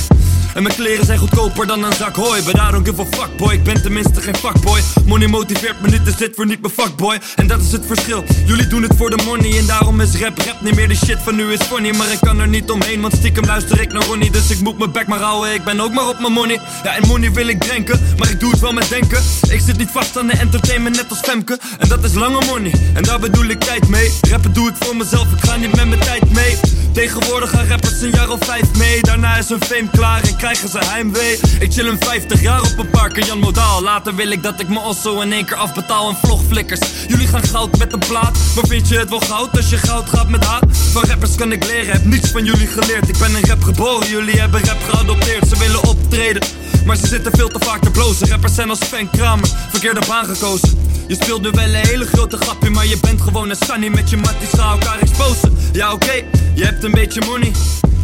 En mijn kleren zijn goedkoper dan een zak hooi. I don't give a fuck boy, ik ben tenminste geen fuckboy. Money motiveert me niet, dus dit voor niet mijn fuckboy. En dat is het verschil, jullie doen het voor de money En daarom is rap rap niet meer de shit van nu is funny. Maar ik kan er niet omheen, want stiekem luister ik naar Ronnie. Dus ik moet mijn bek maar houden, ik ben ook maar op mijn money. Ja en money wil ik drinken, maar ik doe het wel met denken. Ik zit niet vast aan de entertainment net als Femke. En dat is lange money, en daar bedoel ik tijd mee. Rappen doe ik voor mezelf, ik ga niet met mijn tijd mee. Tegenwoordig gaan rappers een jaar of vijf mee. Daarna is hun fame klaar en krijgen ze heimwee. Ik chill een 50 jaar op een park Jan Modaal. Later wil ik dat ik me osso in één keer afbetaal en vlogflikkers Jullie gaan goud met een plaat. Maar vind je het wel goud als je goud gaat met haat? Van rappers kan ik leren, heb niets van jullie geleerd. Ik ben een rap geboren, jullie hebben rap geadopteerd. Ze willen optreden maar ze zitten veel te vaak te blozen. Rappers zijn als Fan Kramer, verkeerde baan gekozen. Je speelt nu wel een hele grote grapje Maar je bent gewoon een sunny met je matties Ga elkaar exposen. Ja oké, je hebt een beetje money.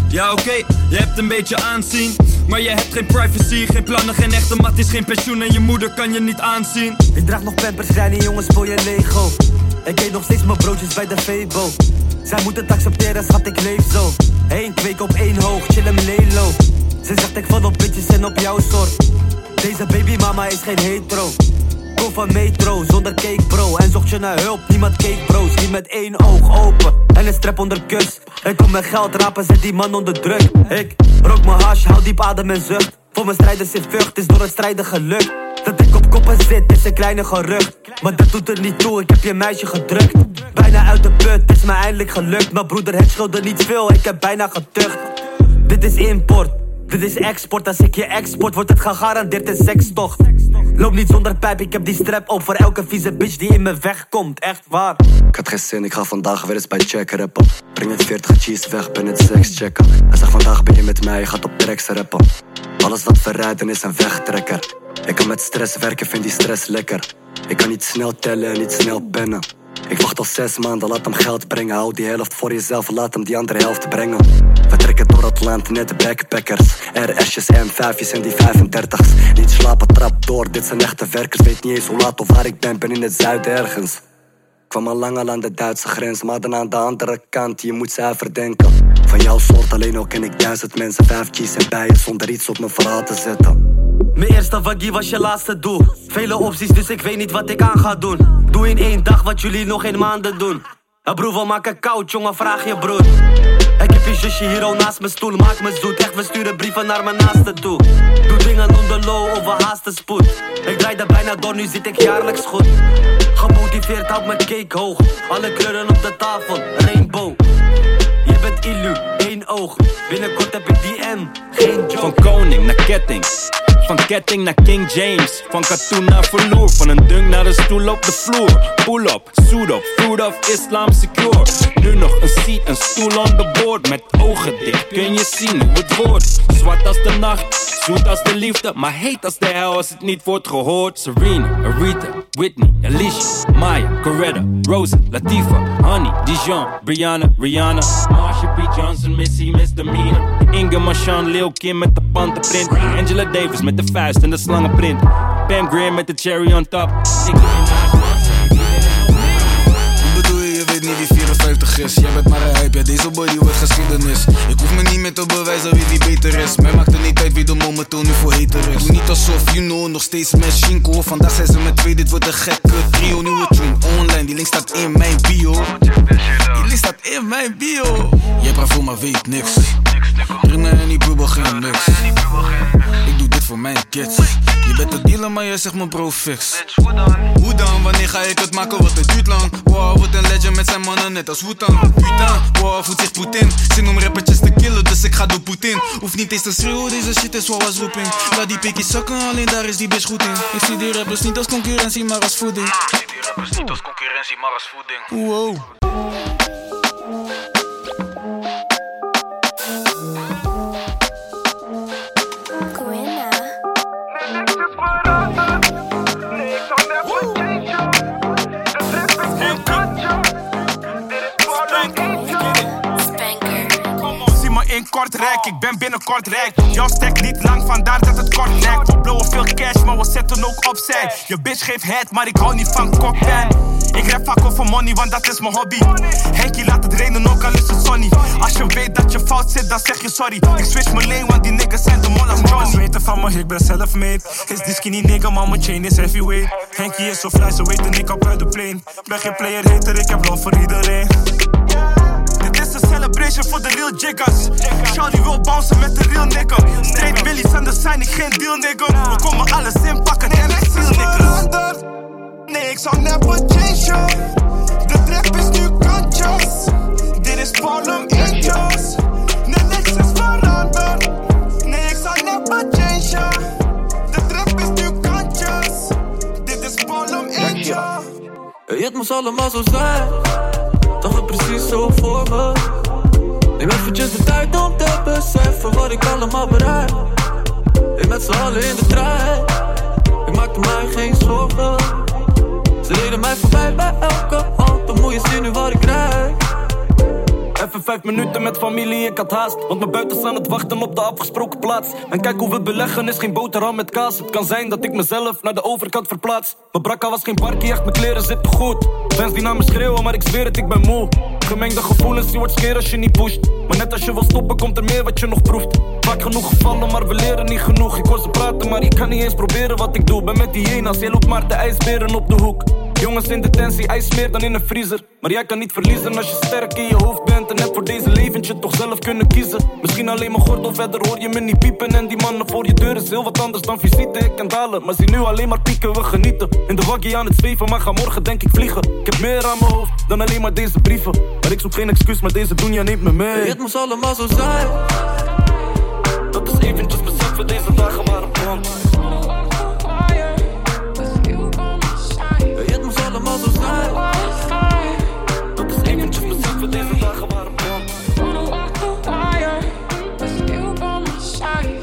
Ja oké, je hebt een beetje aanzien. Maar je hebt geen privacy, geen plannen, geen echte matties Geen pensioen. En je moeder kan je niet aanzien. Ik draag nog pampers, kleine jongens voor je Lego. Ik eet nog steeds mijn broodjes bij de Febo Zij moeten het accepteren, schat ik leef zo. Eén kweek op één hoog, chill hem lelo Ze zegt ik val op bitches en op jouw soort Deze babymama is geen hetero. Kom van metro, zonder cake bro. En zocht je naar hulp, niemand keek bro's. Niet met één oog open en een strap onder kus. Ik kom mijn geld rapen, zet die man onder druk. Ik rook mijn hash, hou diep adem en zucht. Voor mijn strijders in vucht, is door het strijden gelukt. Dat ik op koppen zit, is een kleine gerucht. Maar dat doet er niet toe, ik heb je meisje gedrukt. Bijna uit de put, is me eindelijk gelukt. Mijn broeder, het schulde niet veel, ik heb bijna getucht. Dit is import dit is export, als ik je export, wordt het gegarandeerd een sekstocht. Loop niet zonder pijp, ik heb die strap op voor elke vieze bitch die in me weg komt, echt waar. Ik had geen zin, ik ga vandaag weer eens bij check rappen. Breng het 40 cheese weg, ben het seks checken. Hij zegt vandaag ben je met mij, je gaat op tracks rappen. Alles wat verrijden is een wegtrekker. Ik kan met stress werken, vind die stress lekker. Ik kan niet snel tellen en niet snel pennen. Ik wacht al zes maanden, laat hem geld brengen. Hou die helft voor jezelf, laat hem die andere helft brengen. We trekken door het land, net de backpackers. RS'jes, M5'jes en die 35's. Niet slapen, trap door, dit zijn echte werkers. Weet niet eens hoe laat of waar ik ben, ben in het zuiden ergens. Kwam al lang al aan de Duitse grens, maar dan aan de andere kant, je moet zuiver denken. Van jouw soort alleen al ken ik duizend mensen, vijf G's en bijen zonder iets op mijn verhaal te zetten. Mijn eerste waggie was je laatste doel. Vele opties, dus ik weet niet wat ik aan ga doen. Doe in één dag wat jullie nog in maanden doen. Ja, broer, we maken koud, jongen, vraag je broer. Ik heb je zusje hier al naast mijn stoel. Maak me zoet, echt, we sturen brieven naar mijn naasten toe. Doe dingen onder low haasten spoed. Ik draaide bijna door, nu zit ik jaarlijks goed. Gemotiveerd, houd mijn cake hoog. Alle kleuren op de tafel, rainbow. Je bent illu, één oog. Binnenkort heb ik DM, geen joke. Van koning naar ketting. Van ketting naar King James. Van katoen naar verloor. Van een dunk naar een stoel op de vloer. Pull up, suit up, fruit of Islam secure. Nu nog een seat, een stoel on the board. Met ogen dicht kun je zien hoe het wordt. Zwart als de nacht, zoet als de liefde. Maar heet als de hel als het niet wordt gehoord. Serena, Aretha, Whitney, Alicia, Maya, Coretta, Rosa, Latifa, Honey, Dijon, Brianna, Rihanna. Marsha P. Johnson, Missy, Misdemeanor. Inge Marchand, Lil Kim met de pantenprint. Angela Davis met de vuist en de slangenprint. Pam Grier met de cherry on top. Jij bent maar een hype, deze boy die wordt geschiedenis. Ik hoef me niet meer te bewijzen wie die beter is. Mij maakt het niet uit wie de momenteel nu voor hater is. Doe niet alsof, you know, nog steeds met Shinko. Vandaag zijn ze met twee, dit wordt een gekke trio. Nieuwe tune online, die link staat in mijn bio. Die link staat in mijn bio. Jij praat voor maar weet niks. Breng mij in die bubbel geen niks. Ik doe dit voor mijn kids. Je bent de dealer, maar jij zegt me bro fix. Hoe dan? Wanneer ga ik het maken? Wat het duurt lang. Wow, wordt een legend met zijn mannen net als Wu-Tang Putain, wow, voelt zich Poetin Zin om rappertjes te killen, dus ik ga door Poetin Hoef niet eens te schreeuwen, deze shit is wel als roeping Laat die pikjes zakken, alleen daar is die bitch goed in Ik zie die rappers niet als concurrentie, maar als voeding Ik zie die rappers niet als concurrentie, maar als voeding Wow In Kortrijk, ik ben binnenkort rijk. Jouw stek niet lang, vandaar dat het kort lijkt. We blowen veel cash, maar we zetten ook opzij. Je bitch geeft het, maar ik hou niet van cocktail. Ik rap vaak over money, want dat is mijn hobby. Henkie laat het regenen, ook al is het sunny. Als je weet dat je fout zit, dan zeg je sorry. Ik switch mijn lane, want die niggas zijn de mol als Johnny. weten van me, ik ben self-made. Is die skinny nigga, maar mijn chain is heavyweight. Henkie is zo fly, ze weten ik op uit de plane. Ben geen player hater, ik heb love voor iedereen. Celebration voor de real jiggas. Shawty wil bouncen met de real nigga. Straight en de zijn ik geen deal nigga. We komen alles inpakken en ik feel nigga. Nee, ik zal never change yo. De trap is nu kantjes. Dit is Harlem Angels. Nee, niks is veranderd. Nee, ik zal never change yo. De trap is nu kantjes. Dit is Harlem Angels. Het moest allemaal zo zijn. Dacht het precies zo voor me. Neem eventjes de tijd om te beseffen wat ik allemaal bereik. Ik met z'n allen in de trein. Ik maakte mij geen zorgen. Ze reden mij voorbij bij elke. Dan moet je zien nu wat ik krijg. Even vijf minuten met familie, ik had haast. Want mijn buiten staan het wachten op de afgesproken plaats. En kijk hoe we beleggen, is geen boterham met kaas. Het kan zijn dat ik mezelf naar de overkant verplaats. Mijn brakka was geen parkie, echt mijn kleren zitten goed. Fans die naar me schreeuwen, maar ik zweer het, ik ben moe. Gemengde gevoelens, je wordt skeer als je niet pusht. Maar net als je wil stoppen, komt er meer wat je nog proeft. Vaak genoeg gevallen, maar we leren niet genoeg. Ik hoor ze praten, maar ik kan niet eens proberen wat ik doe. Ben met die hyena's, jij loopt maar de ijsberen op de hoek. Jongens in detentie, ijs meer dan in een vriezer. Maar jij kan niet verliezen als je sterk in je hoofd bent. En hebt voor deze leventje toch zelf kunnen kiezen. Misschien alleen mijn gordel verder hoor je me niet piepen. En die mannen voor je deur is heel wat anders dan visite. Ik kan dalen, maar zie nu alleen maar pieken, we genieten. In de waggie aan het zweven, maar ga morgen denk ik vliegen. Ik heb meer aan mijn hoofd dan alleen maar deze brieven. Maar ik zoek geen excuus, maar deze doen ja neemt me mee. Het moest allemaal zo zijn. Eventjes beseffen, deze dagen deze dagen waren brand.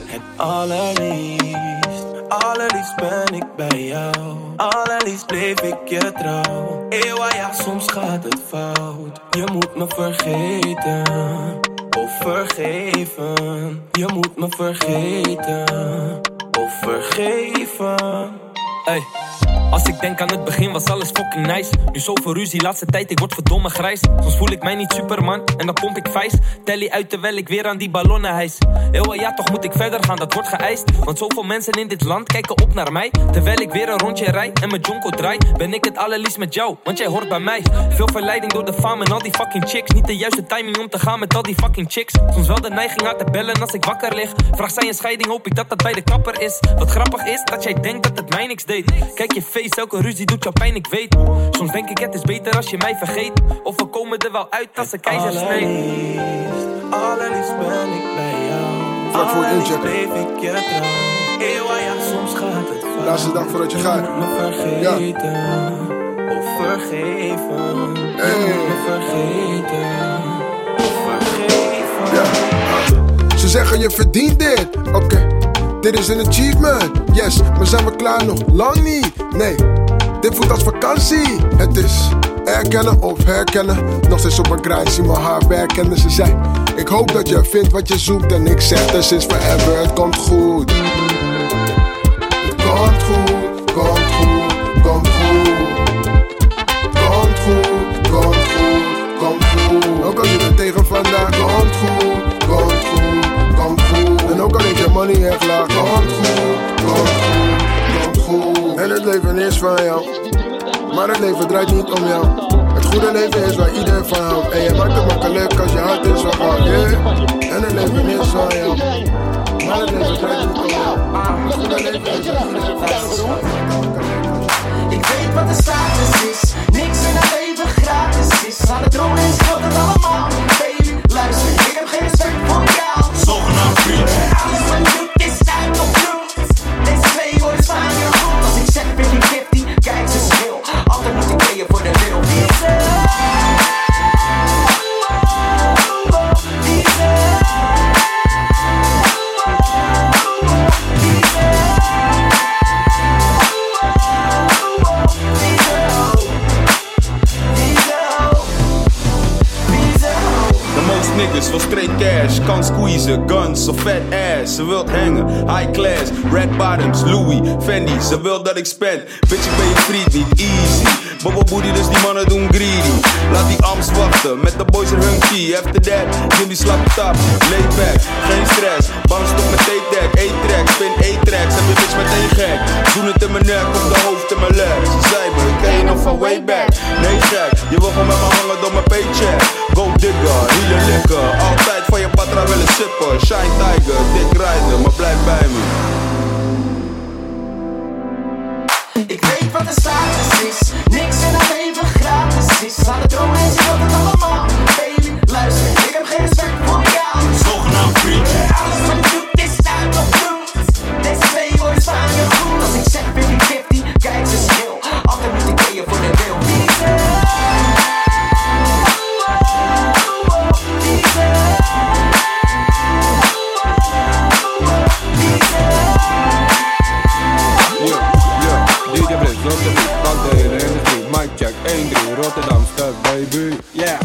Het allerliefst, allerliefst ben ik bij jou. Allerliefst bleef ik je trouw. Eeuwa, ja, soms gaat het fout. Je moet me vergeten, of vergeven. Je moet me vergeten, of vergeven. Hey. Als ik denk aan het begin was alles fucking nice. Nu zoveel ruzie, laatste tijd ik word verdomme grijs. Soms voel ik mij niet superman en dan pomp ik vijs. Telly uit terwijl ik weer aan die ballonnen hijs. Eeuw, ja toch moet ik verder gaan, dat wordt geëist. Want zoveel mensen in dit land kijken op naar mij. Terwijl ik weer een rondje rij en mijn jonko draai Ben ik het allerliefst met jou, want jij hoort bij mij. Veel verleiding door de fame en al die fucking chicks. Niet de juiste timing om te gaan met al die fucking chicks. Soms wel de neiging aan te bellen als ik wakker lig. Vraag zij een scheiding, hoop ik dat dat bij de kapper is. Wat grappig is, dat jij denkt dat het mij niks deed. Kijk je face, elke ruzie doet jou pijn, ik weet Soms denk ik het is beter als je mij vergeet Of we komen er wel uit als een keizer snee Allerliefst ben ik bij jou. Vlak voor het Allerliefst inchecken. bleef ik je trouw. Eeuwa, ja, soms gaat het fout. Laatste dag voordat je gaat. Me vergeten, of vergeven. Moet me vergeten, of vergeven. Ze zeggen je verdient dit. Oké, dit is een achievement. Yes, maar zijn we klaar nog? Lang niet. Nee, dit voelt als vakantie. Het is erkennen of herkennen. Nog steeds op een grind, zie mijn haar werken. En ze zei: Ik hoop dat je vindt wat je zoekt. En ik zeg: This is forever, het komt goed. Het komt goed, komt goed, komt goed. Komt goed, komt goed, komt goed. Ook al je er tegen vandaag, komt goed, money echt laag, komt goed, komt goed, komt goed. En het leven is van jou, maar het leven draait niet om jou. Het goede leven is waar iedereen van houdt. En je maakt het makkelijk als je hart is van goud, yeah. En het leven is van jou, maar het leven draait niet om jou. Het goede leven is waar iedereen van houdt. Ik weet wat de status is. Niks in het leven gratis is. Aan de troon is dat het allemaal. Baby, luister, ik heb geen respect voor jou. Zogenaamd vriend. Cash, kan squeezen, guns of fat ass. Ze wilt hangen, high class, red bottoms, Louis, Fendi. Ze wil dat ik spend, bitch ik ben je vriend niet easy. Bobo booty, dus die mannen doen greedy. Laat die ams wachten, met de boys er hun key. After that, Jimmy slap het op, lay back, geen stress. Bang stop met tape deck, A-track, spin A-tracks. Bitch meteen gek, zoen het in mijn nek, op de hoofd in mijn leg. Ze zei me, ik ken je nog van way back. Nee gek, je wil gewoon met me hangen door mijn paycheck. Go digger, hier je likken. Altijd van je patra willen sippen. Shine tiger, dik rijden, maar blijf bij me. Ik weet wat de status is. Niks in het leven gratis is. Aan de droom en zie dat het allemaal. Baby, luister, ik heb geen respect voor jou. Zogenaamd vriend. Alles wat je doet is uit. Deze Simon Cools, except 50-50, guys is ill. All that we decay for the real. Check 1, 3, Rotterdam, stad, baby, yeah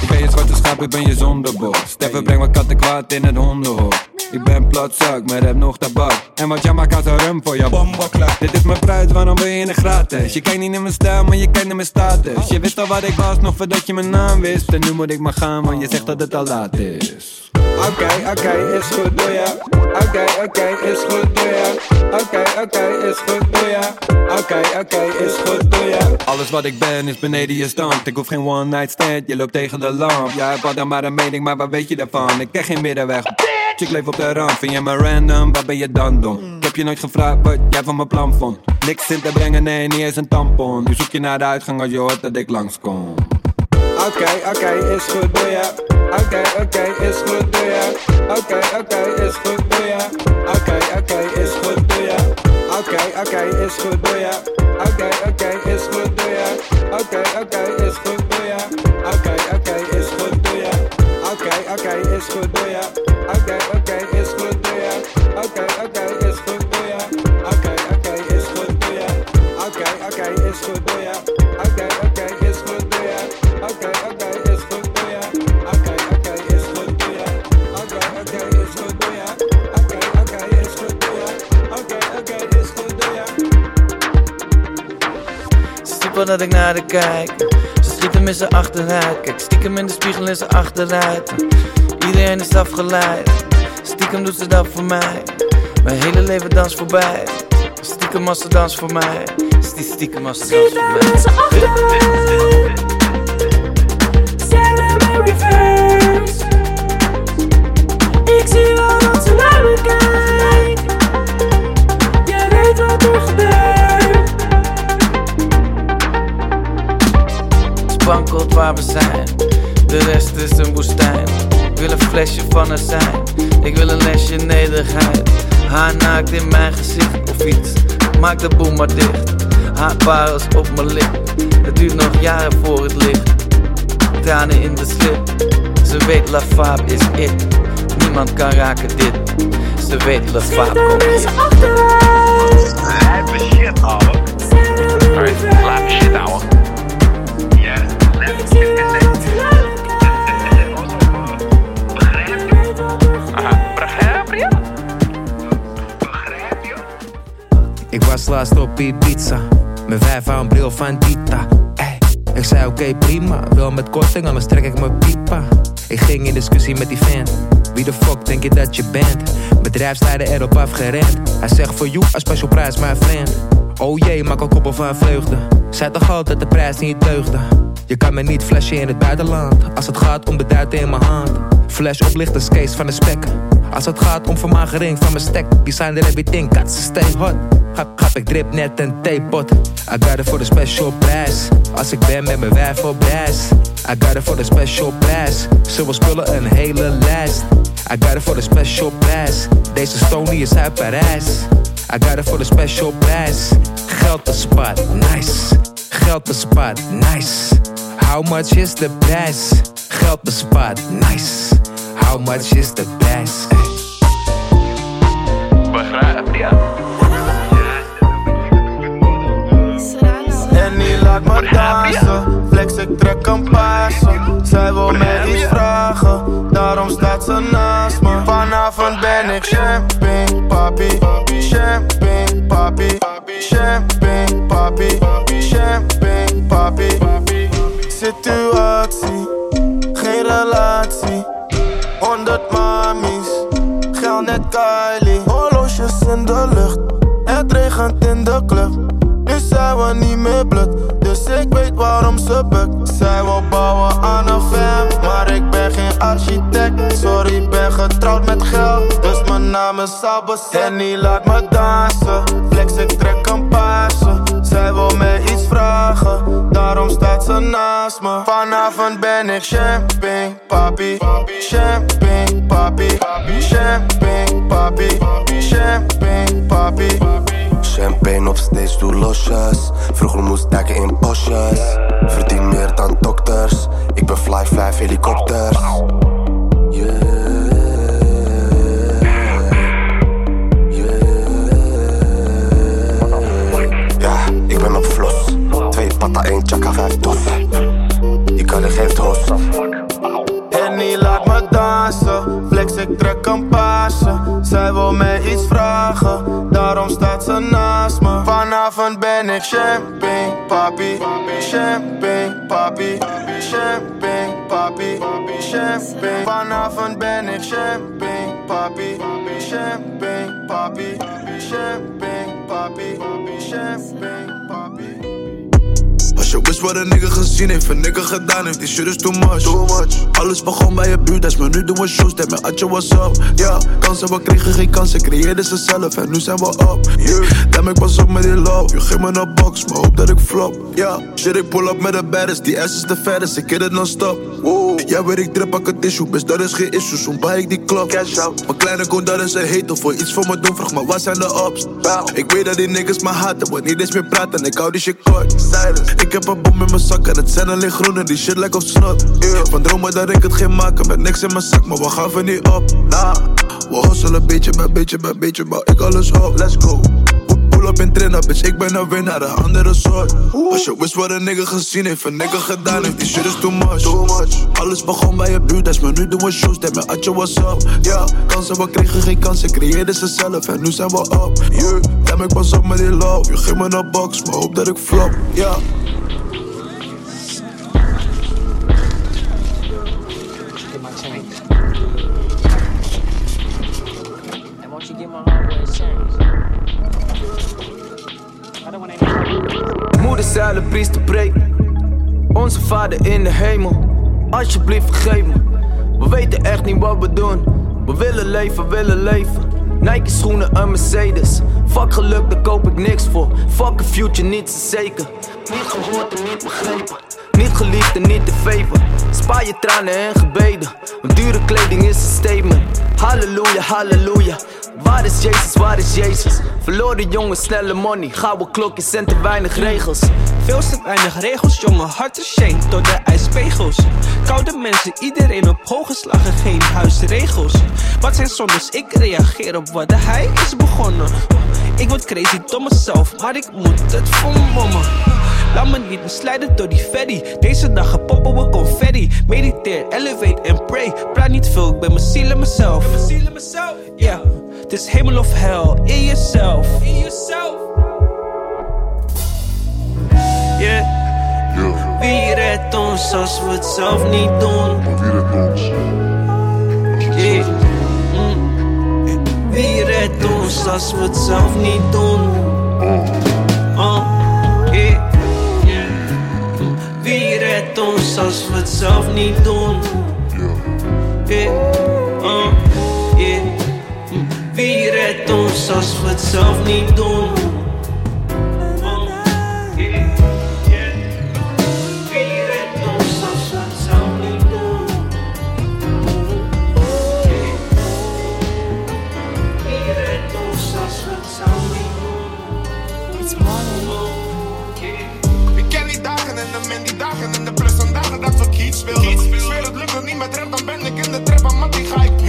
Ik ben je zwarte schaap, ik ben je zonder zondebok Steffen, breng wat katten kwaad in het hondenhok ik ben platzak, maar heb nog tabak. En wat als een rum voor je bombaklak. Dit is mijn prijs, waarom wil je in de gratis? Je kijkt niet in mijn stijl, maar je kijkt naar mijn status. Je wist al wat ik was, nog voordat je mijn naam wist. En nu moet ik maar gaan, want je zegt dat het al laat is. Oké, oké, is goed, doe ja. Oké, oké, is goed, doe ja. Oké, oké, is goed, doe ja. Oké, oké, is goed, doe ja. Alles wat ik ben is beneden je stand. Ik hoef geen one night stand, je loopt tegen de lamp. Jij hebt dan maar een mening, maar wat weet je daarvan? Ik ken geen middenweg. Ik leef op de rand, vind je me random, wat ben je dan dom? Ik heb je nooit gevraagd wat jij van mijn plan vond Niks in te brengen, nee, niet eens een tampon Nu zoek je naar de uitgang als je hoort dat ik langskom Oké, oké, is goed, doe je Oké, oké, is goed, doe ja. Oké, oké, is goed, doe je Oké, oké, is goed, doe ja. Oké, oké, is goed, doe ja. Oké, oké, is goed, doe ja. Oké, oké, is goed, doe je Oké, oké, is goed, doe ja. Oké, oké, is goed, doe ja. Dat ik naar de kijk. Ze schieten met z'n achteruit. Kijk stiekem in de spiegel in z'n achteruit. Iedereen is afgeleid. Stiekem doet ze dat voor mij. Mijn hele leven dans voorbij. Stiekem als ze dans voor mij. Stie- Stiekem als ze dans voor mij. Ik zie wel dat ze naar me kijkt. Spankelt waar we zijn. De rest is een woestijn. Ik wil een flesje van haar zijn. Ik wil een lesje nederigheid. Haar naakt in mijn gezicht of iets. Maak de boel maar dicht. Haar parels op mijn lip. Het duurt nog jaren voor het licht. Tranen in de slip. Ze weet La Fab is it. Niemand kan raken dit. Ze weet La Fab komt hier. Lijpe shit, ouwe. Alright, lijpe shit, ouwe. Ik was laatst op Ibiza. Mijn vijf een bril van Dita. Ey, ik zei oké prima, wel met korting, anders trek ik mijn pipa. Ik ging in discussie met die fan. Wie de fuck denk je dat je bent? Bedrijfsleider erop afgerend. Hij zegt voor you, een special prijs, mijn friend. Oh jee, maak al koppel van vreugde. Zei toch altijd de prijs niet deugde. Je kan me niet flashen in het buitenland. Als het gaat om de duiten in mijn hand. Flash oplichters, case van de spek. Als het gaat om vermagering van mijn stek. Designer everything, got stay hot. Grap, grap, ik drip net een theepot. I got it voor de special prijs. Als ik ben met mijn wijf op reis. I got it voor de special. Ze wil spullen een hele lijst. I got it voor de special prijs. Deze stone die is uit Parijs. I got it voor de special prijs. Geld te spot, nice. Geld te spot, nice. How much is de prijs? Geld spot, nice. How much is de prijs? Begrijp je? Laat me dansen, flex ik trek een passen. Zij wil mij iets vragen, daarom staat ze naast me. Vanavond ben ik champagne, papi. Champagne, papi. Champagne, papi. Champagne, papi. Situatie, geen relatie. 100 mamies, geld net Kylie. Horloges in de lucht, het regent in de club. Nu zijn we niet meer blut, dus ik weet waarom ze bukt. Zij wil bouwen aan een fam, maar ik ben geen architect. Sorry, ben getrouwd met geld, dus mijn naam is Sabes. Henny laat me dansen, flex ik trek een paasje. Zij wil mij iets vragen, daarom staat ze naast me. Vanavond ben ik champagne, papi. Champagne, papi. Champagne, papi. Champagne, papi. Champagne op stage, doe losjes. Vroeger moest dekken in bosjes. Verdien meer dan dokters. Ik ben fly, vijf helikopters. Ik ben op vlos. Twee patta, één chaka, vijf dos. Die kan er geeft hos. Henny laat me dansen, flex ik trek een paasje. Zij wil mij iets vragen, daarom staat ze naast me. Vanavond ben ik champagne, papi. Champagne, papi. Champagne, papi. Champagne. Vanavond ben ik champagne, papi. Champagne, papi. Champagne, papi. Champagne, papi. Je wist wat een nigga gezien heeft, een nigga gedaan heeft, die shit is too much. too much. Alles begon bij je buurt, maar nu doen we shows, dat met Atje was up. Ja, kansen, we kregen geen kansen, creëerden ze zelf en nu zijn we up. Yeah. Damn, ik was op met die love, je geeft me een box, maar hoop dat ik flop. Ja, shit, ik pull up met de baddest, die ass is de fattest, ik hit het non-stop. Ja, weet ik drip, pak een tissue, best dat is geen issue, soms buy ik die klok. Cash out. Mijn kleine kon dat is een hater, voor iets voor me doen, vraag maar wat zijn de ups? Ik weet dat die niggas me haten, want niet eens meer praten, ik hou die shit kort. Silence. Ik heb een bom in mijn zak en het zijn alleen groene, die shit lijkt op snot. Yeah. Van dromen dat ik het geen maken, met niks in mijn zak, maar we gaven niet op. Nah, we hustelen beetje bij beetje bij beetje, maar ik alles op. Let's go. Pull up in trainer, bitch, ik ben een winnaar, een andere soort. Als je wist wat een nigga gezien heeft, een nigga gedaan heeft, die shit is too much. Too much. Alles begon bij je buurt, maar nu doen we shows, dat met Atje was up. Ja, kansen, we kregen geen kansen, creëerden ze zelf en nu zijn we up. Yeah, damn, ik was op met die love, je geeft me een box, maar hoop dat ik flop. Ja. Onze vader in de hemel, alsjeblieft vergeef me. We weten echt niet wat we doen. We willen leven, willen leven. Nike schoenen, een Mercedes. Fuck geluk, daar koop ik niks voor. Fuck a future, niet zo zeker. Niet gehoord en niet begrepen. Niet geliefd en niet te favor. Spaar je tranen en gebeden. Dure kleding is een statement. Halleluja, halleluja. Waar is Jezus, waar is Jezus? Verloren jongen, snelle money. Gouden klokjes en te weinig regels. Veel te weinig regels, jongen, hart is shame door de ijspegels. Koude mensen, iedereen op hoge slagen, geen huisregels. Wat zijn zondes, ik reageer op wat hij is begonnen. Ik word crazy door mezelf, maar ik moet het vermommen. Laat me niet misleiden door die ferry. Deze dagen poppen we confetti. Mediteer, elevate en pray. Praat niet veel, ik ben mijn ziel en mezelf. Ja, het is hemel of hel in jezelf. In jezelf. Yeah. Wie redt ons als we het zelf niet doen? Wie redt ons? Yeah. Mm. Wie redt ons als we het zelf niet doen? Oh. Yeah. Mm. Wie redt ons als we het zelf niet doen? Yeah. Oh. Yeah. Wie redt ons als we het zelf niet doen? Oh. Yeah. Wie redt ons als we het zelf niet doen? Wie redt ons als we het zelf niet doen? It's Ik ken die dagen en de min die dagen en de plus en dat we kiet speelden. Zweer het lukt nog niet met rap, dan ben ik in de trap en man die ga ik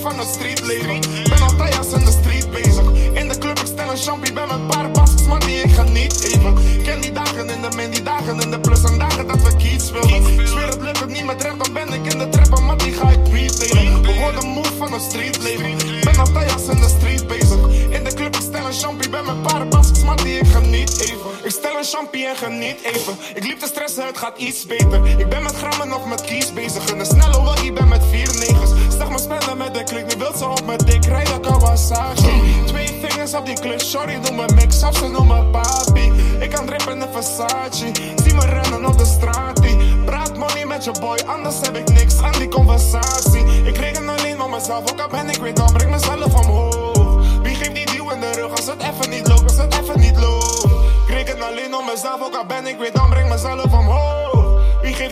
van het streetleven. Ben al thuis in de street bezig. In de club, ik stel een champie, bij mijn paar basis, maar die ik geniet even. Ken die dagen in de min, die dagen in de plus en dagen dat we kiets willen. Zweer het lukt het niet met rap, dan ben ik in de trap, maar die ga ik Ik We de moe van het streetleven. Ben al thuis in de street bezig. In de club, ik stel een champie, bij mijn paar basis, maar die ik geniet even. Ik stel een champie en geniet even. Ik liep de stress het gaat iets beter. Ik ben met grammen of met kies bezig. en de snelle ik ben met vier negers. Spellen met de klik, nu wilt ze op met dik. Rij de Kawasaki. Twee vingers op die klus, sorry, noem me mix-up, ze noem me papi. Ik kan drippen in de Versace. Zie me rennen op de straat. Praat money met je boy, anders heb ik niks aan die conversatie. Ik reken alleen op mezelf, ook al ben ik weer dan, breng mezelf omhoog. Wie geeft die duw in de rug als het even niet loopt, als het even niet loopt? Ik reken alleen op mezelf, ook al ben ik weer dan, breng mezelf omhoog.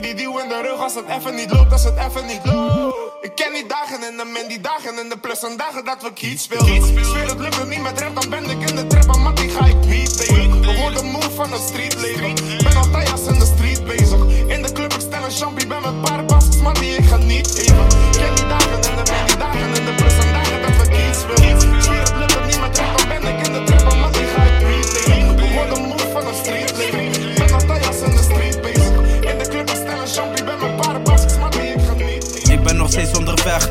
Die duw in de rug als het even niet loopt, als het even niet loopt? Ik ken die dagen en de min, die dagen en de plus en dagen dat we kiet speelden. Zweer het lukt niet met rap, dan ben ik in de trap, en die ga ik beat tegen. We worden moe van het streetleven, ben altijd als in de street bezig. In de club, ik stel een champie, ben met paar baskets, man die ik geniet even. Nog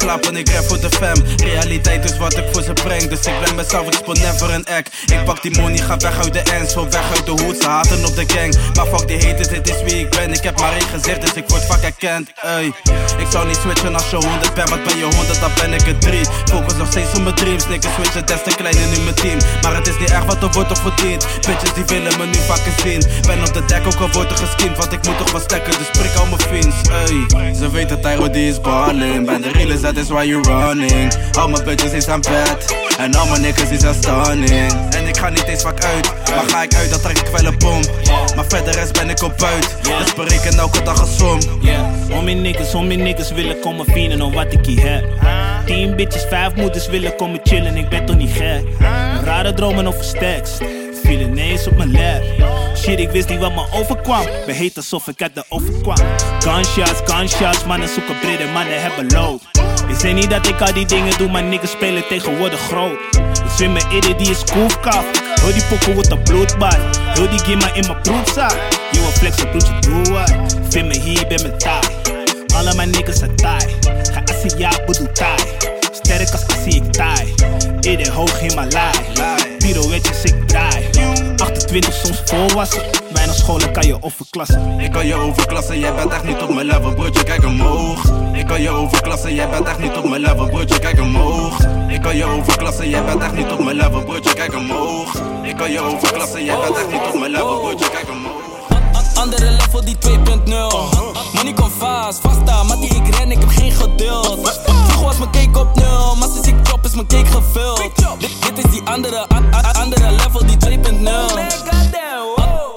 slapen, ik rap voor de fam. Realiteit is wat ik voor ze breng, dus ik ben mezelf, ik speel never een act. Ik pak die money, ga weg uit de ends, zo weg uit de hoed, ze haten op de gang. Maar fuck die haters, dit is wie ik ben, ik heb maar één gezicht, dus ik word vaak erkend. Ey. Ik zou niet switchen als je 100 bent, maar ben je 100, dan ben ik er 3. Focus nog steeds op mijn dreams, niggas switchen, des te klein in mijn team. Maar het is niet echt wat er wordt toch verdiend. Bitches die willen me nu vaker zien. Ben op de deck, ook al wordt er geskind, want ik moet toch wel stekken, dus prik al mijn fins. Ey. Ze weten Tyro die is balling, ben de realest, that is why you running. Al mijn bitches is aan bed, en al mijn niggas is aan stunning. En ik ga niet eens vaak uit, maar ga ik uit, dan trek ik wel een bom. Maar verder rest ben ik op buit, dus bereken elke dag een som. Yeah. Om mijn niggas, om mijn niggas willen komen vieren om wat ik hier heb. Tien bitches, vijf moeders willen komen chillen, ik ben toch niet gek. Rare dromen over stacks, viel ineens op mijn lap. Shit, ik wist niet wat me overkwam. We heet alsof ik uit de overkwam. Gunshots, gunshots, mannen zoeken brede, mannen hebben lood. Ik zeg niet dat ik al die dingen doe, maar niggas spelen tegenwoordig groot. Ik zwem mijn idee, die is koefkaf. Heel die pokken wordt een bloedbad. Heel die gimma in mijn broekzak. Je wil flexen, broertje, doe. Vind me hier, ben me taai. Alle mijn niggas zijn taai. Ga Asia, bedoel taai. Sterk als Asie, ik taai. Ieder hoog in mijn laai. Pirouetjes, ik draai. 28 soms volwassen. Weinig scholen kan je overklassen. Ik kan je overklassen, jij bent echt niet op mijn level, broertje, kijk omhoog. Ik kan je overklassen, jij bent echt niet op mijn level, broertje, kijk omhoog. Ik kan je overklassen, jij bent echt niet op mijn level, broertje, kijk omhoog. Ik kan je overklassen, jij bent echt niet op mijn level, broertje, kijk omhoog. Andere level die 2.0 Money komt vast, vasta, maar die ik ren, ik heb geen geduld. Vroeger was mijn cake op nul, maar sinds ik drop is mijn cake gevuld. Dit, dit is die andere, andere level die 2.0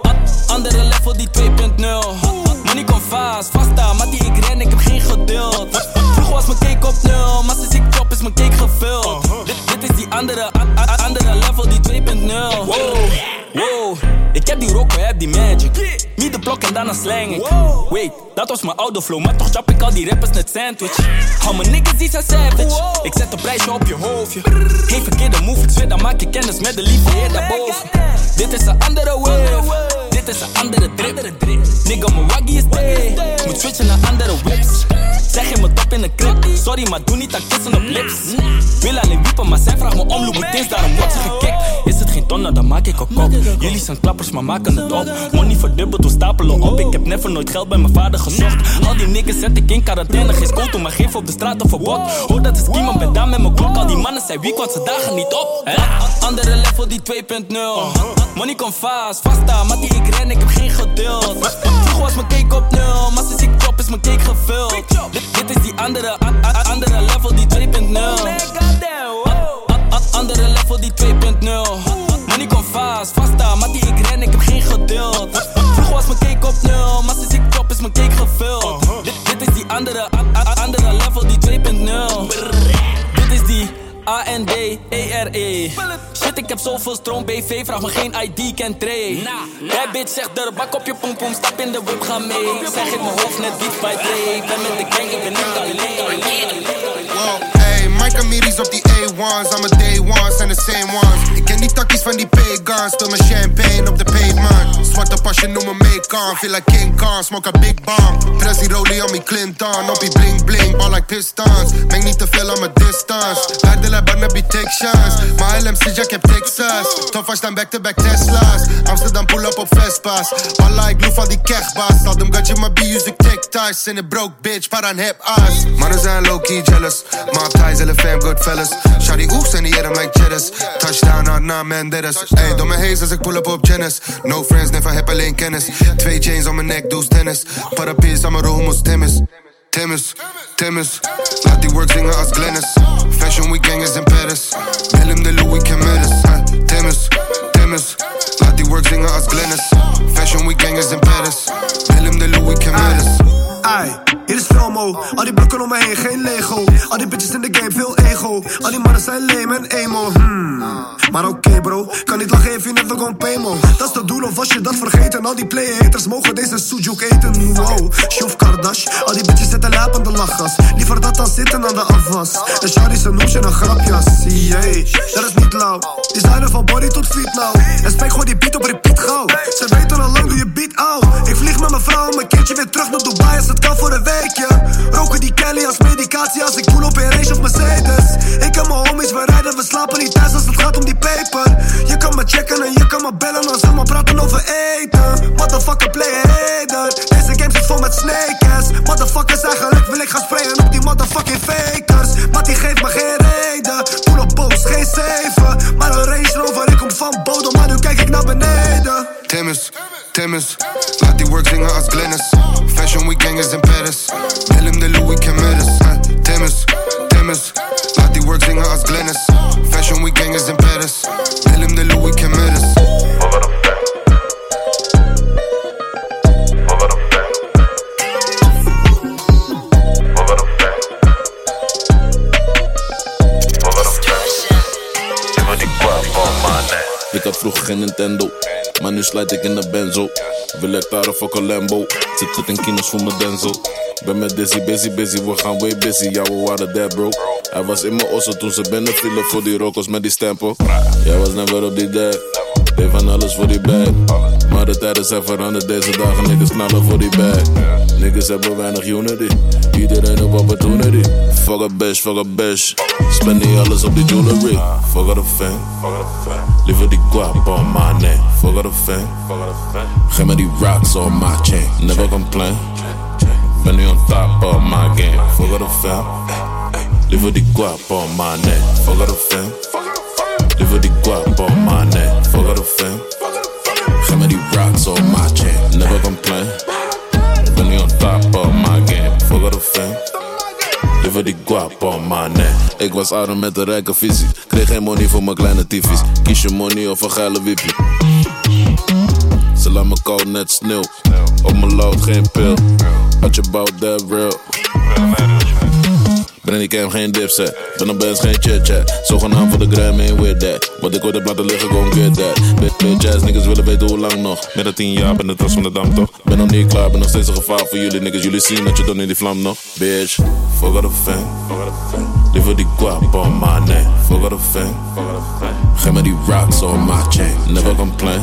A- Andere level die 2.0 Money komt vast, vasta, maar die ik ren, ik heb geen geduld. Vroeger was mijn cake op nul, maar sinds ik drop is mijn cake gevuld. Dit, dit is die andere, andere level die 2.0 Wow, wow, ik heb die rock, heb die magic. Niet de blok en daarna slang ik. Wait, dat was mijn oude flow, maar toch chap ik al die rappers net sandwich. Hou mijn niggas die zijn savage. Ik zet een prijsje op je hoofdje. Geen verkeerde move, ik zweer dan maak je kennis met de liefde heer daarboven. Dit is een andere wave dit is een andere drip. Nigga, mijn waggy is day. Moet switchen naar andere whips. Zeg je me top in de crib. Sorry, maar doe niet aan kissen op lips. Wil alleen wiepen, maar zij vraagt me om Louboutins, daarom wordt ze gekikt. Is het geen tonnen, dan maak ik een kop. Jullie zijn klappers, maar maken het op. Money verdubbeld, we stapelen op. Ik heb never nooit geld bij mijn vader gezocht. Al die niggas zet ik in quarantaine. Geen school toen, maar geef op de straat of verbod. Hoor dat is iemand ben daar met mijn klok. Al die mannen zijn weak, want ze dagen niet op. Hè? Andere level die 2.0. Money komt vast, vasta, maar die ik ren, ik heb geen geduld. Vroeger was mijn cake op nul, maar sinds ik drop is mijn cake gevuld. Dit, dit is die andere, a- a- andere level die 2.0. A- a- Andere level die 2.0. Money komt vast, vasta, maar die ik ren, ik heb geen geduld. Vroeger was mijn cake op nul, maar sinds ik drop is mijn cake gevuld. Dit, dit is die andere, a- andere level die 2.0. Dit is die A-N-D-E-R-E. Shit, ik heb zoveel stroom, BV, vraag me geen ID, ken trade. Jij bitch zegt er, bak op je pompom, stap in de whip, ga mee. Zeg in mijn hoofd net beat bij Dre. Ik ben met de gang, ik ben niet alleen. Hey, Mike Amiris op die A1's, aan mijn day ones zijn de same ones. Ik ken die takkies van die pagans, speel mijn champagne op de pavement. Zwarte pasje, noem me make Kong. Feel like King Kong, smoke a big bomb. Press die rollie on me Clinton. Op die bling bling, ball like pistons. Meng niet te veel aan mijn distance. Labber, nabi take shots. My LMC Jack heb Texas. Tof als dan back-to-back Tesla's. Amsterdam pull up op Vespa's. All like loof van die kechbaas. Al them gatje maar be use take ties. In a broke bitch, maar aan hip ass. Mannen zijn low-key jealous. Maar op ties, hele fam, good fellas. Shawty oefs in the air, I'm like cheddars. Touchdown, hard na man, deaders. Ey, door mijn haze als ik pull up op Janice. No friends, never heb alleen kennis. Twee chains om mijn nek, doe tennis. Parapies aan mijn roomos, Timmis. Timmis, Timmis. Laat die work zingen als Glennis. Fashion week gangers in Paris. Willem de Louis Camilis. Huh? Timmis, Timmis. Laat die work zingen Glennis. Fashion week gangers in Paris. Willem de Louis Camilis. Ai, hier is Promo. Al die blokken om me heen, geen Lego. Al die bitches in de game, veel ego. Al die mannen zijn lame en emo. Hmm. Maar oké bro, kan niet lachen if you never gon' pay mo. Dat is het doel of was je dat vergeten? Al die play-haters mogen deze sujuk eten. Wow, Shuf Kardash. Al die bitches zitten lijp aan de lachgas. Liever dat dan zitten aan de afwas. En Shari ze noemt je een grapjas. Yay, dat is niet lauw. Designer van body tot feet nou. En spijk gewoon die beat op repeat gauw. Ze weten al lang doe je beat out. Ik vlieg met mijn vrouw en mijn kindje weer terug naar Dubai het kan voor een weekje. Roken die Kelly als medicatie als ik voel op een range of Mercedes. Ik en mijn homies, we rijden, we slapen niet thuis als het gaat om die paper. Je kan me checken en je kan me bellen als we maar praten over eten. Motherfucker play hater. Deze game zit vol met snakers. Motherfuckers, eigenlijk wil ik gaan sprayen op die motherfucking fakers. Maar die geeft me geen reden. Toen op boos, geen zeven. Maar een Range Rover, ik kom van bodem, maar nu kijk ik naar beneden. Timmis, Timmis. Laat die work zingen als Glennis. Fashion week gangers in Paris. Willem de Louis Camilis. Huh? Timmis, Timmis. Laat die work zingen als Glennis. Fashion week gangers in Paris. Willem de Louis Camilis. Ik had vroeger geen Nintendo, maar nu slijt ik in de benzo. Wil ik daar of ook een Lambo? Zit het in kinos voor mijn Denzel. Ben met Dizzy, busy, busy, we gaan way busy. Ja, we waren dead, bro. Hij was in mijn ossen toen ze binnen vielen voor die rockers met die stempel. Jij was never op die dead. Van alles voor die bag. Maar de tijden zijn veranderd deze dagen. Niggas knallen voor die bag. Niggas hebben weinig unity. Iedereen op opportunity. Fuck a bitch, fuck a bitch. Spend niet alles op die jewelry. Fuck a fan. Liever die guap on my neck. Fuck a fan. Geef me die rocks on my chain. Never complain. Ben nu on top of my game. Fuck a fan. Liever die guap on my neck. Fuck a fan. Liever die guap on my neck. Fuck a fan. Geef me die rocks on my chain. Never complain. Ben nu on top of my game. Fuck a fan. Liever die guap on my neck. Ik was arm met een rijke visie. Kreeg geen money voor mijn kleine tv's. Kies je money of een geile wippie. Ze laat me koud net sneeuw. Op mijn lood geen pil. Wat je bouwt, that real. Ben die cam geen dipset. Ben op best geen chit-chat. Zogenaamd voor de gram, ain't with that. Wat ik ooit heb laten liggen, gon get that. Bit- Bitch ass niggas willen weten hoe lang nog. Meer dan 10 jaar, ben de tas van de dam toch? Ben nog niet klaar, ben nog steeds een gevaar voor jullie niggas. Jullie zien dat je dan in die vlam nog. Bitch, fuck out a fan. Liever die guap on my neck. Fuck out a fan. Geef me die rocks on my chain. Never complain.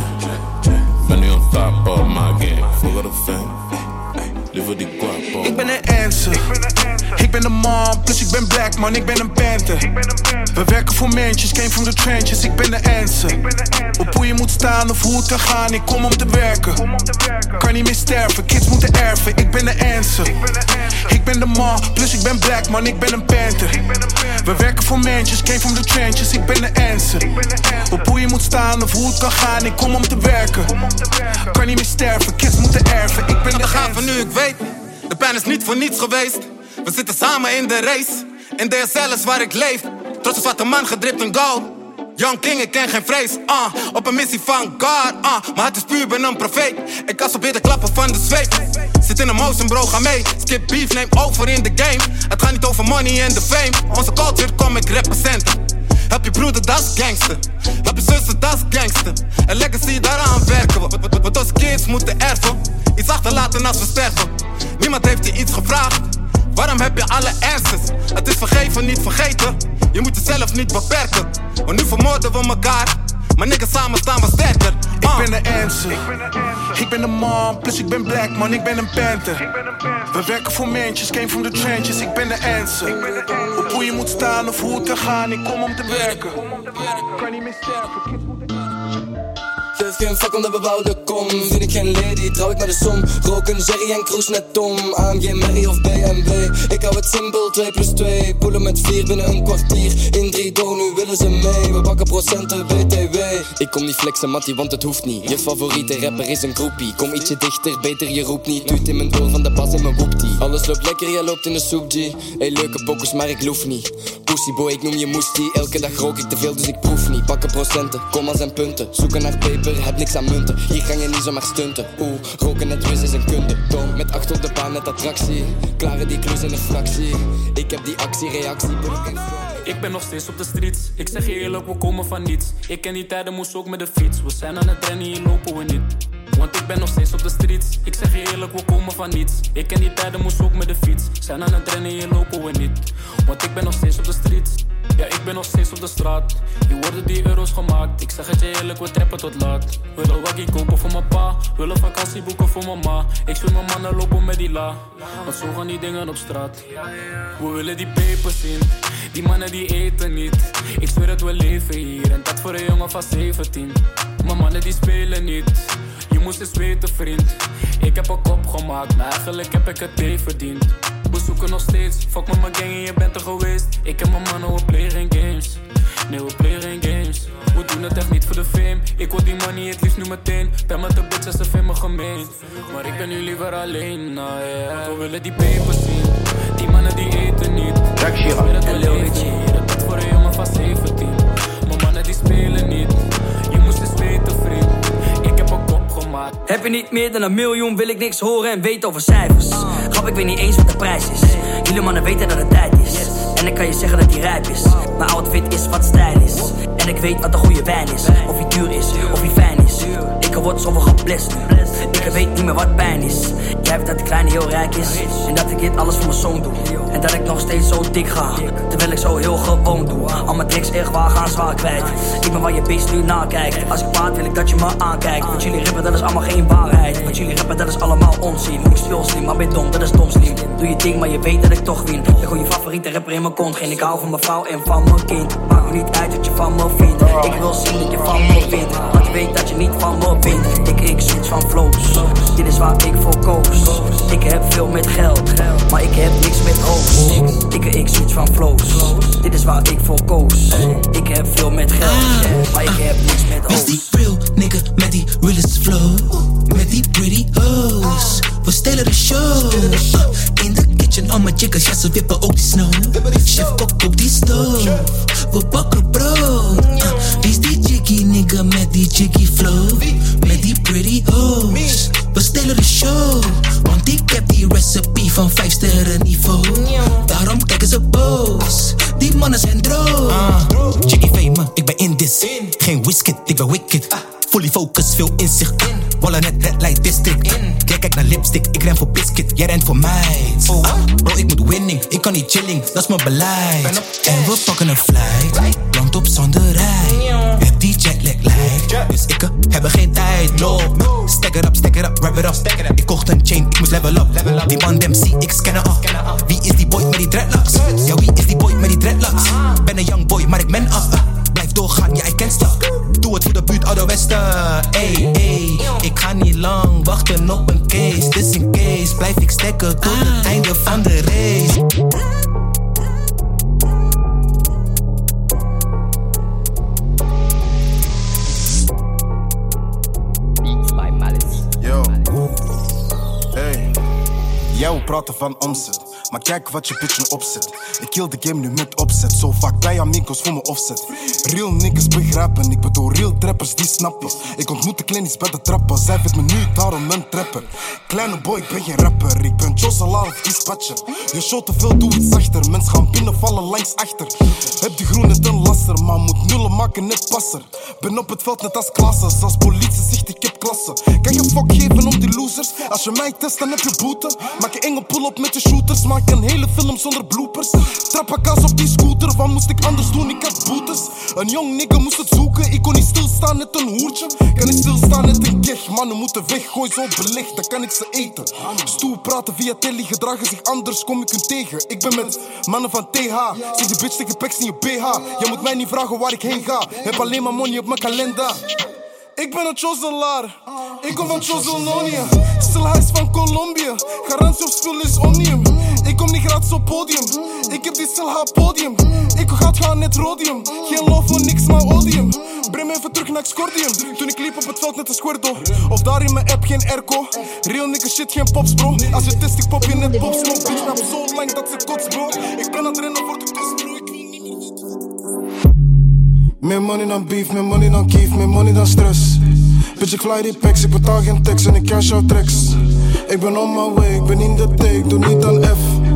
Ben nu on top of my game. Fuck out a fan. Liever die guap on Ik ben een answer. Ik ben een man, plus ik ben black man, ik ben een panther. We werken voor mensjes, came from the trenches, ik ben de answer. Op hoe je moet staan of hoe het kan gaan, ik kom om te werken. Kan niet meer sterven, kids moeten erven, ik ben de answer. Ik ben de man, plus ik ben black man, ik ben een panther. We werken voor mensjes, came from the trenches, ik ben de answer. Op hoe je moet staan of hoe het kan gaan, ik kom om te werken. Kan niet meer sterven, kids moeten erven, ik ben de gaven nu ik de pijn is niet voor niets geweest. We zitten samen in de race, in DSL is waar ik leef. Trots wat een man gedript een goal. Young King, ik ken geen vrees, ah. Op een missie van God, ah. Maar het is puur, ben een profeet. Ik zo de klappen van de zweep. Zit in een motion, bro, ga mee. Skip beef, neem over in de game. Het gaat niet over money en de fame. Onze culture kom ik representen. Help je broeder, dat is gangster. Help je zussen, dat is gangster. En legacy, daaraan werken we. Wat- Wat kids moeten erven. Iets achterlaten als we sterven. Niemand heeft je iets gevraagd. Waarom heb je alle answers? Het is vergeven, niet vergeten. Je moet jezelf niet beperken. Want nu vermoorden we elkaar. Maar niggas samen staan we sterker. Ik ben de answer. Ik ben de man, plus ik ben black man, ik ben een panther. We werken voor mensjes, came from the trenches, ik ben de answer. Op hoe je moet staan of hoe het te gaan, ik kom om te werken. Kan niet meer sterven, Geef geen fuck om de bebouwde kom. Vind ik geen lady, trouw ik met de som. Roken, Jerry en Kroes net Tom. AMG, Merry of BMW Ik hou het simpel, 2 plus 2 Poelen met 4 binnen een kwartier. In 3 door, nu willen ze mee. We pakken procenten, Ik kom niet flexen, Mattie, want het hoeft niet. Je favoriete rapper is een groepie Kom ietsje dichter, beter, je roept niet. Tuut in mijn oor van de bas in mijn woeptie. Alles loopt lekker, jij loopt in de soep, G Hey, leuke pokkers, maar ik loef niet. Pussyboy, ik noem je moestie. Elke dag rook ik te veel, dus ik niet Pakken procenten, commas en punten Zoeken naar peper, heb niks aan munten Hier kan je niet zomaar stunten Oeh, roken net wis is een kunde Tom, met acht op de baan, net attractie Klaren die klus in een fractie Ik heb die actie, reactie, Ik ben nog steeds op de streets. Ik zeg eerlijk, we komen van niets. Ik ken die tijden, moest ook met de fiets. We zijn aan het rennen, hier lopen we niet. Want ik ben nog steeds op de streets. Ik zeg je eerlijk, we komen van niets. Ik ken die tijden, moest ook met de fiets. Zijn aan het rennen, hier lopen we niet. Want ik ben nog steeds op de streets. Ja, ik ben nog steeds op de straat. Hier worden die euro's gemaakt. Ik zeg het je eerlijk, we trappen tot laat. Willen waggie kopen voor mijn pa. Willen vakantie boeken voor mijn ma. Ik zie mijn mannen lopen met die la. Want zo gaan die dingen op straat. We willen die papers zien. Die mannen die eten niet. Ik zweer dat we leven hier. En dat voor een jongen van 17. Maar mannen die spelen niet. Je moest eens weten, vriend. Ik heb een kop gemaakt, maar eigenlijk heb ik het thee verdiend. We zoeken nog steeds, fuck met mijn gang en je bent er geweest. Ik en mijn mannen, we play geen games. Nee, we play geen games. We doen het echt niet voor de fame. Ik wil die money het liefst nu meteen. Ben met de bitches, ze vinden me gemeen. Maar ik ben nu liever alleen, nou ja. Want we willen die papers zien. Die mannen die eten niet. Jack Sheeran en Lil Richie. Dat voor een jongen van 17. Maar mannen die spelen niet. Heb je niet meer dan een miljoen, wil ik niks horen en weten over cijfers. Grap, ik weet niet eens wat de prijs is. Jullie mannen weten dat het tijd is. En ik kan je zeggen dat die rijp is. Mijn outfit is wat stijl is. En ik weet wat de goede wijn is. Of die duur is, of die fijn is. Ik word zoveel geblest. Ik weet niet meer wat pijn is. Jij weet dat de kleine heel rijk is. En dat ik dit alles voor mijn zoon doe. En dat ik nog steeds zo dik ga. Terwijl ik zo heel gewoon doe. Al mijn tricks echt waar gaan zwaar kwijt. Ik ben waar je beest nu nakijkt. Als ik praat wil ik dat je me aankijkt. Want jullie rappen dat is allemaal geen waarheid. Want jullie rappen dat is allemaal onzin. Ik speel slim, maar ben dom, dat is dom slim. Doe je ding, maar je weet dat ik toch win. Ik gooi je favoriete rapper in mijn kont. Geen ik hou van mijn vrouw en van mijn kind. Maakt me niet uit wat je van me vindt. Ik wil zien dat je van me vindt. Want je weet dat je niet van me vindt. Ik, ik switch van flows. Dit is waar ik voor koos. Ik heb veel met geld, maar ik heb niks met hoofd. Ik, ik switch van flows. Dit is waar ik voor koos. Ik heb veel met geld, maar ik heb niks met Wist hoofd. die real nigga met die realest flow Met die pretty hoes. We stelen de show. In de kitchen, al mijn jiggers, ja ze wippen ook die snow. Chef kok op die stove We bakken brood. Wie is die jiggy nigga met die jiggy flow. Met die pretty hoes. We stelen de show. Want ik heb die recipe van 5 sterren niveau. Daarom kijken ze boos. Die mannen zijn droog. Jiggy fame, ik ben in this. Geen whisky, ik ben wicked Fully focus, veel inzicht Wallen net red light district. Jij kijkt naar lipstick, ik ren voor biscuit. Jij rent voor mij Ah, Bro, ik moet winning, ik kan niet chilling Dat is mijn beleid. En we pakken een flight. Land op zonder rij. Heb die jetlag lijkt Dus ik heb geen tijd, no. Stack it up, stack it up, wrap it up. Ik kocht een chain, ik moest level up. Die man zie ik scannen af. Wie is die boy met die dreadlocks? Ja, wie is die boy met die dreadlocks? Ben een young boy, maar ik ben af. Blijf doorgaan, ja, ik ken Voor de buurt, oude westen Ey, ey, ik ga niet lang wachten op een case Dus in case blijf ik stekken tot het einde van de race Yo. Hey. Jij wil praten van omzet. Maar kijk wat je bitch opzet. Ik kill de game nu met opzet. Zo vaak bij amigos voor me offset. Real niggas begrijpen, ik bedoel real trappers die snappen. Ik ontmoet de kleinies bij de trappen. Zij vindt me nu daarom een trapper. Kleine boy, ik ben geen rapper. Ik ben Josala of dispatcher. Je show te veel, doe iets zachter. Mensen gaan binnenvallen langs achter. Heb die groen net een lasser, maar moet nullen maken net passer. Ben op het veld net als klasses. Als politie zegt ik heb klasse. Kan je fuck geven om die losers? Als je mij test, dan heb je boete. Maak je enge pull-up met je shooters. Maak een hele film zonder bloopers. Trap kaas op die scooter, wat moest ik anders doen? Ik had boetes. Een jong nigga moest het zoeken. Ik kon niet stilstaan je? Kan ik stilstaan net een kech? Mannen moeten weg, gooi zo belicht, dan kan ik ze eten. Stoel praten via telly, gedragen zich anders, kom ik hun tegen. Ik ben met mannen van TH, zeg de bitch tegen peks in je BH. Je moet mij niet vragen waar ik heen ga, heb alleen maar money op mijn kalender. Ik ben een Choselaar, ik kom van Choselonië. Stilhuis van Colombia, garantie op spul is omnium. Ik kom niet gratis op podium, ik heb dit stilha podium. Ik ga gaan net rodium, geen love voor niks maar odium. Breng me even terug naar Scordium, toen ik liep op het veld net een squirtle. Of daar in mijn app geen airco, real nigga shit geen pops bro. Als je test ik pop je net pop smoke, bitch rap zo lang dat ze kots bro. Ik ben aan het rennen voor de kust bro, ik wil niet meer meer money dan beef, meer money dan kief, meer money dan stress. Bitch, ik fly die packs, ik betaal geen tax en ik cash out tracks. Ik ben on my way, ik ben in de take, doe niet aan F.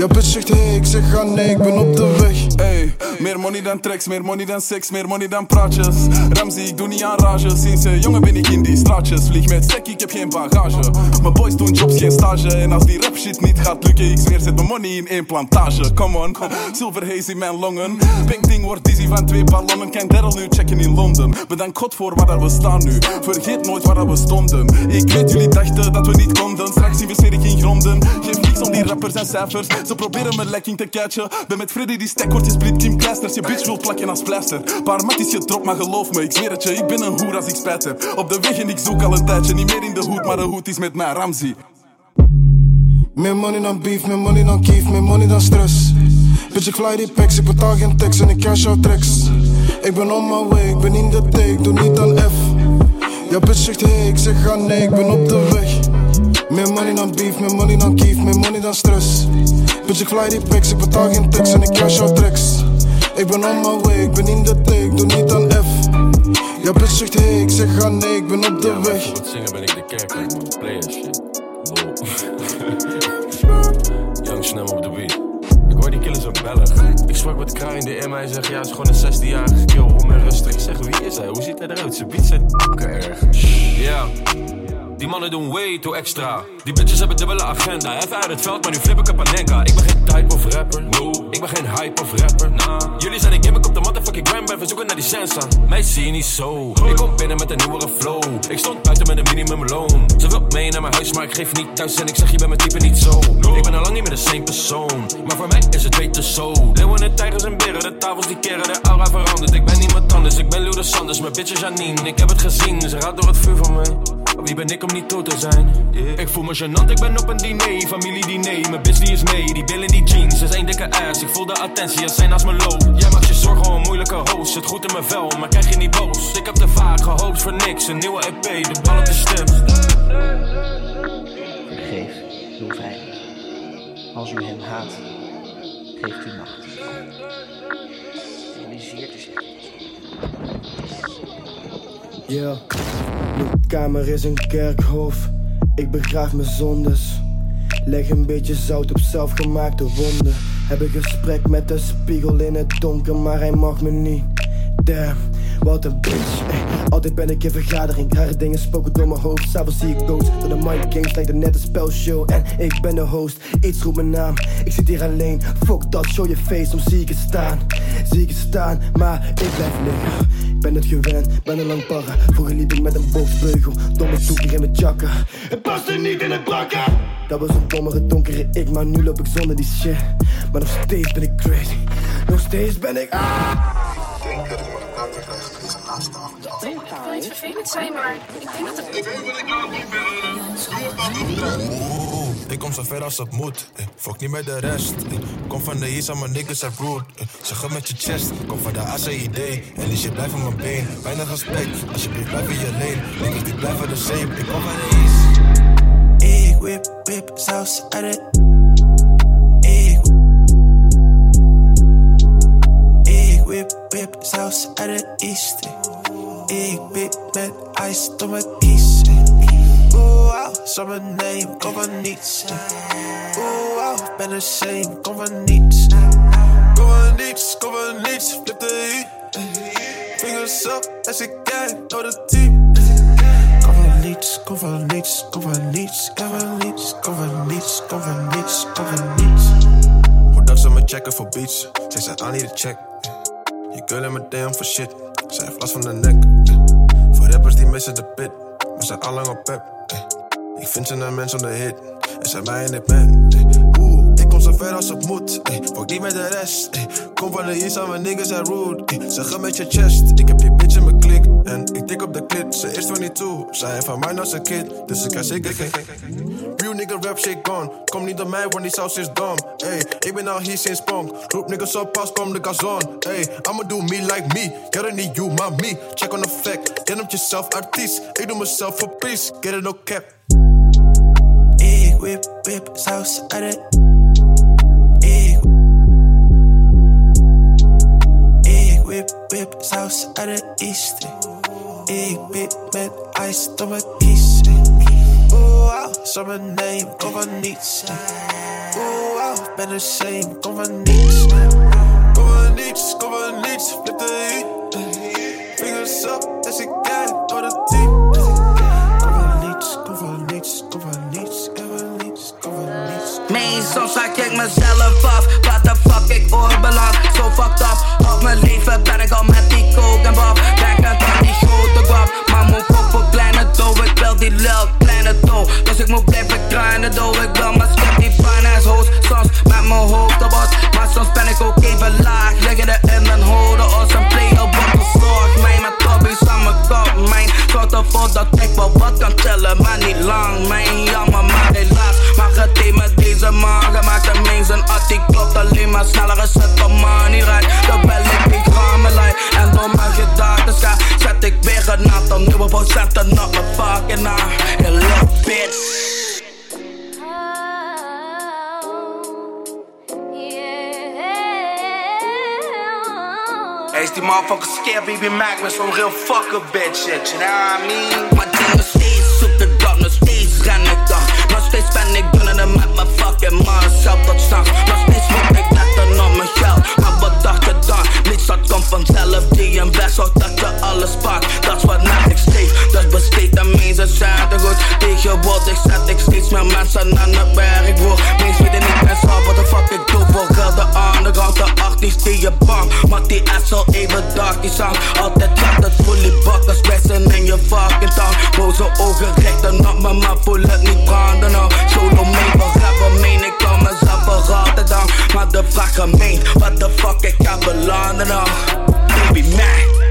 Ja, bitch zegt hey, ik zeg ga nee, ik ben op de weg. Ey, meer money dan tracks, meer money dan seks, meer money dan praatjes. Ramsey, ik doe niet aan rage. Sinds een jongen ben ik in die straatjes. Vlieg met stekkie, ik heb geen bagage. Mijn boys doen jobs, geen stage. En als die rap shit niet gaat lukken, ik zweer, zet mijn money in één plantage. Come on, silver haze in mijn longen. Pink ding wordt dizzy van twee ballonnen. Kan Daryl nu checken in Londen. Bedankt God voor waar we staan nu. Vergeet nooit waar we stonden. Ik weet, jullie dachten dat we niet konden. Straks investeer ik in gronden. Geef niks om die rappers en cijfers. Ze proberen mijn lekking te catchen. Ben met Freddy die stek wordt, je split Kim Kleisters. Je bitch wil plakken als pleister. Paar matties je drop, maar geloof me, ik zweer het je. Ik ben een hoer als ik spijt heb. Op de weg en ik zoek al een tijdje. Niet meer in de hoed, maar de hoed is met mij, Ramsey. Meer money dan beef, meer money dan kief, meer money dan stress. Bitch, ik fly die packs, ik betaal geen tax en ik cash out tracks. Ik ben on my way, ik ben in de take, doe niet aan F. Ja, bitch zegt hey, ik zeg ga nee, ik ben op de weg. Meer money dan beef, meer money dan kief, meer money dan stress. Bitch, ik fly die packs, ik betaal geen tax en ik cash out tracks. Ik ben on my way, ik ben in de take, doe niet aan F. Ja, bitch zegt hey, ik zeg ga nee, ik ben op de weg. Voor het zingen ben ik de kerk, uit, man. Player shit. Lol. Young Snem op de beat. Ik hoor die killers ook bellen. Ik sprak met Kraai in de DM. Hij zegt, ja, is gewoon een 16-jarige kill. Om en rustig. Ik zeg, wie is hij? Hoe ziet hij eruit? Zijn beats zijn erg. Ja. Die mannen doen way too extra. Die bitches hebben dubbele agenda. Even uit het veld, maar nu flip ik een panenka. Ik ben geen type of rapper, no. Ik ben geen hype of rapper, nah. Jullie zijn een gimmick op de motherfucking gram. Blijven zoeken naar die sensa. Mij zie je niet zo. Ik kom binnen met een nieuwere flow. Ik stond buiten met een minimumloon. Ze wil mee naar mijn huis, maar ik geef niet thuis. En ik zeg, je bent mijn type niet zo. Ik ben al lang niet meer de same persoon. Maar voor mij is het beter zo. Leeuwen en tijgers en beren. De tafels die keren, de aura verandert. Ik ben niemand anders, ik ben Ludo Sanders. Mijn bitch is Janine. Ik heb het gezien, ze gaat door het vuur van mij. Wie ben ik om niet toe te zijn? Ik voel me gênant, ik ben op een diner, familie diner. Mijn die is mee, die billen die jeans is één dikke ass. Ik voel de attentie, als zij naast me loopt. Jij maakt je zorgen om moeilijke host. Zit goed in mijn vel, maar krijg je niet boos. Ik heb te vaak gehoopt voor niks, een nieuwe EP, de bal op de stem. Vergeef, uw vijand. Als u hem haat, geeft u macht. Ja, mijn kamer is een kerkhof. Ik begraaf mijn zondes. Leg een beetje zout op zelfgemaakte wonden. Heb een gesprek met de spiegel in het donker, maar hij mag me niet. Damn, wat een bitch. ey. Altijd ben ik in vergadering, rare dingen spoken door mijn hoofd. S'avonds zie ik ghosts, door de mind games lijkt het net een spelshow. En ik ben de host, iets roept mijn naam. Ik zit hier alleen, fuck dat, show je face, soms zie ik het staan. Zie ik het staan, maar ik blijf liggen. Ik ben het gewend, ben een lang parra. Vroeger liep ik met een boksbeugel, domme toeker in mijn jakken. Het paste niet in het brakken. Dat was een dommere, donkere ik, maar nu loop ik zonder die shit. Maar nog steeds ben ik crazy, nog steeds ben ik. Ah! Ik wil niet vervelend zijn, maar ik denk dat het... Ik weet wat ik Ik kom zo ver als het moet, fuck niet met de rest. Kom van de east, mijn niggas zijn eh. Zeg het met je chest, kom van de ACID. En die shit blijft van mijn been, weinig respect. Alsjeblieft blijf in je lane, niggas die blijven de same. Ik kom van de east. Ik whip, whip, saus uit het. Ik Ik whip, whip, saus uit het east. Ik bid met ice door mijn kies. Oeh, wow, summer name, kom van niets. Oeh, wow, ben de same, kom van niets. Kom van niets, kom van niets, flip de heat. Fingers up, as ik kan, door de team. Kom van niets, kom van niets, kom van niets, kom van niets, kom van niets, kom van niets, kom van niets. Hoe dat ze me checken voor beats, zij zei I need a check. Je girl in me damn voor shit, zij heeft last van de nek. Voor missen de pit, we zijn allang op pep. ey. Ik vind ze een mens zonder hit, en zijn wij in de band. ey. Ver als het moet, fuck niet met de rest. Kom van de hier, zijn mijn niggas zijn rude. ey. Zeg met je chest, ik heb die bitch in mijn klik. En ik tik op de klit, ze is 22. Zij heeft van mij als een kid, dus ik kan zeker geen. Real nigga rap shit gone. Kom niet door mij, want die saus is dom. Ey, ik ben al hier sinds punk. Roep niggas op, pas kom de gazon. Ey, I'ma do me like me. Get it niet you, maar me. Check on the fact. Ken op jezelf artiest. Ik doe mezelf voor peace. Get it no cap. Whip, whip, het. Whip, saus uit het east. Ik bid met ice door mijn kies. Oeh, wow, summer name, kom niets. Oeh, wow, ben de same, kom van niets. Kom van niets, kom van niets, flip de heat. Fingers up, as ik kijk door de team. Kom van niets, kom van niets, kom van niets, kom van niets, kom van niets. Nee, soms ik mezelf af. Wat de ik oorbeland. Zo fucked up. Op mijn leven ben ik al met die coke en bab. Denk aan die grote guap. Maar moet ook voor kleine dough. Ik wil die lil kleine dough. Dus ik moet blijven grinden dough. Ik wil mijn skip die finance hoes. Soms met mijn hoofd op os. Maar soms ben ik ook even laag. Liggen erin en houden ons. En play op wat verzorgd. Mij toppies aan mijn zorgt ervoor dat ik wel wat kan tellen. Maar niet lang. Mijn jammer, maar helaas. Maar het met deze man gemaakt en meen zijn at die klopt alleen maar sneller als het van money rijdt. Dan bel ik die gamelijn en door mijn gedachten ga zet ik weer een aantal nieuwe procenten op mijn fucking naam. Je little bitch. Hey, is die motherfucker scared baby Mac met zo'n real fucker bitch shit, you know what I mean? Maar ding nog steeds zoek de dag, nog steeds ren ik dan. Nog steeds ben ik dunnender met mijn fucking man, zelf tot stand. Nog steeds moet ik letten op mijn geld, maar wat dacht je dat komt vanzelf, die invest zorgt dat je alles spaart. Dat is wat net ik steeds, dat besteed aan mensen zijn goed. Tegenwoordig zet ik steeds meer mensen aan het werk, bro. Mensen weten niet eens al wat de fuck ik doe voor geld. De underground, de artiest die je bang, maar die al even dark is aan. Altijd gaat het fully bakkers, wijzen in je fucking town. Boze ogen richten op me, maar voel het niet branden nou. Solo mee, wat rappen meen, ik kan mezelf voor altijd down. Maar de vraag gemeen, wat de fuck ik ga belanden nou. Baby Mac.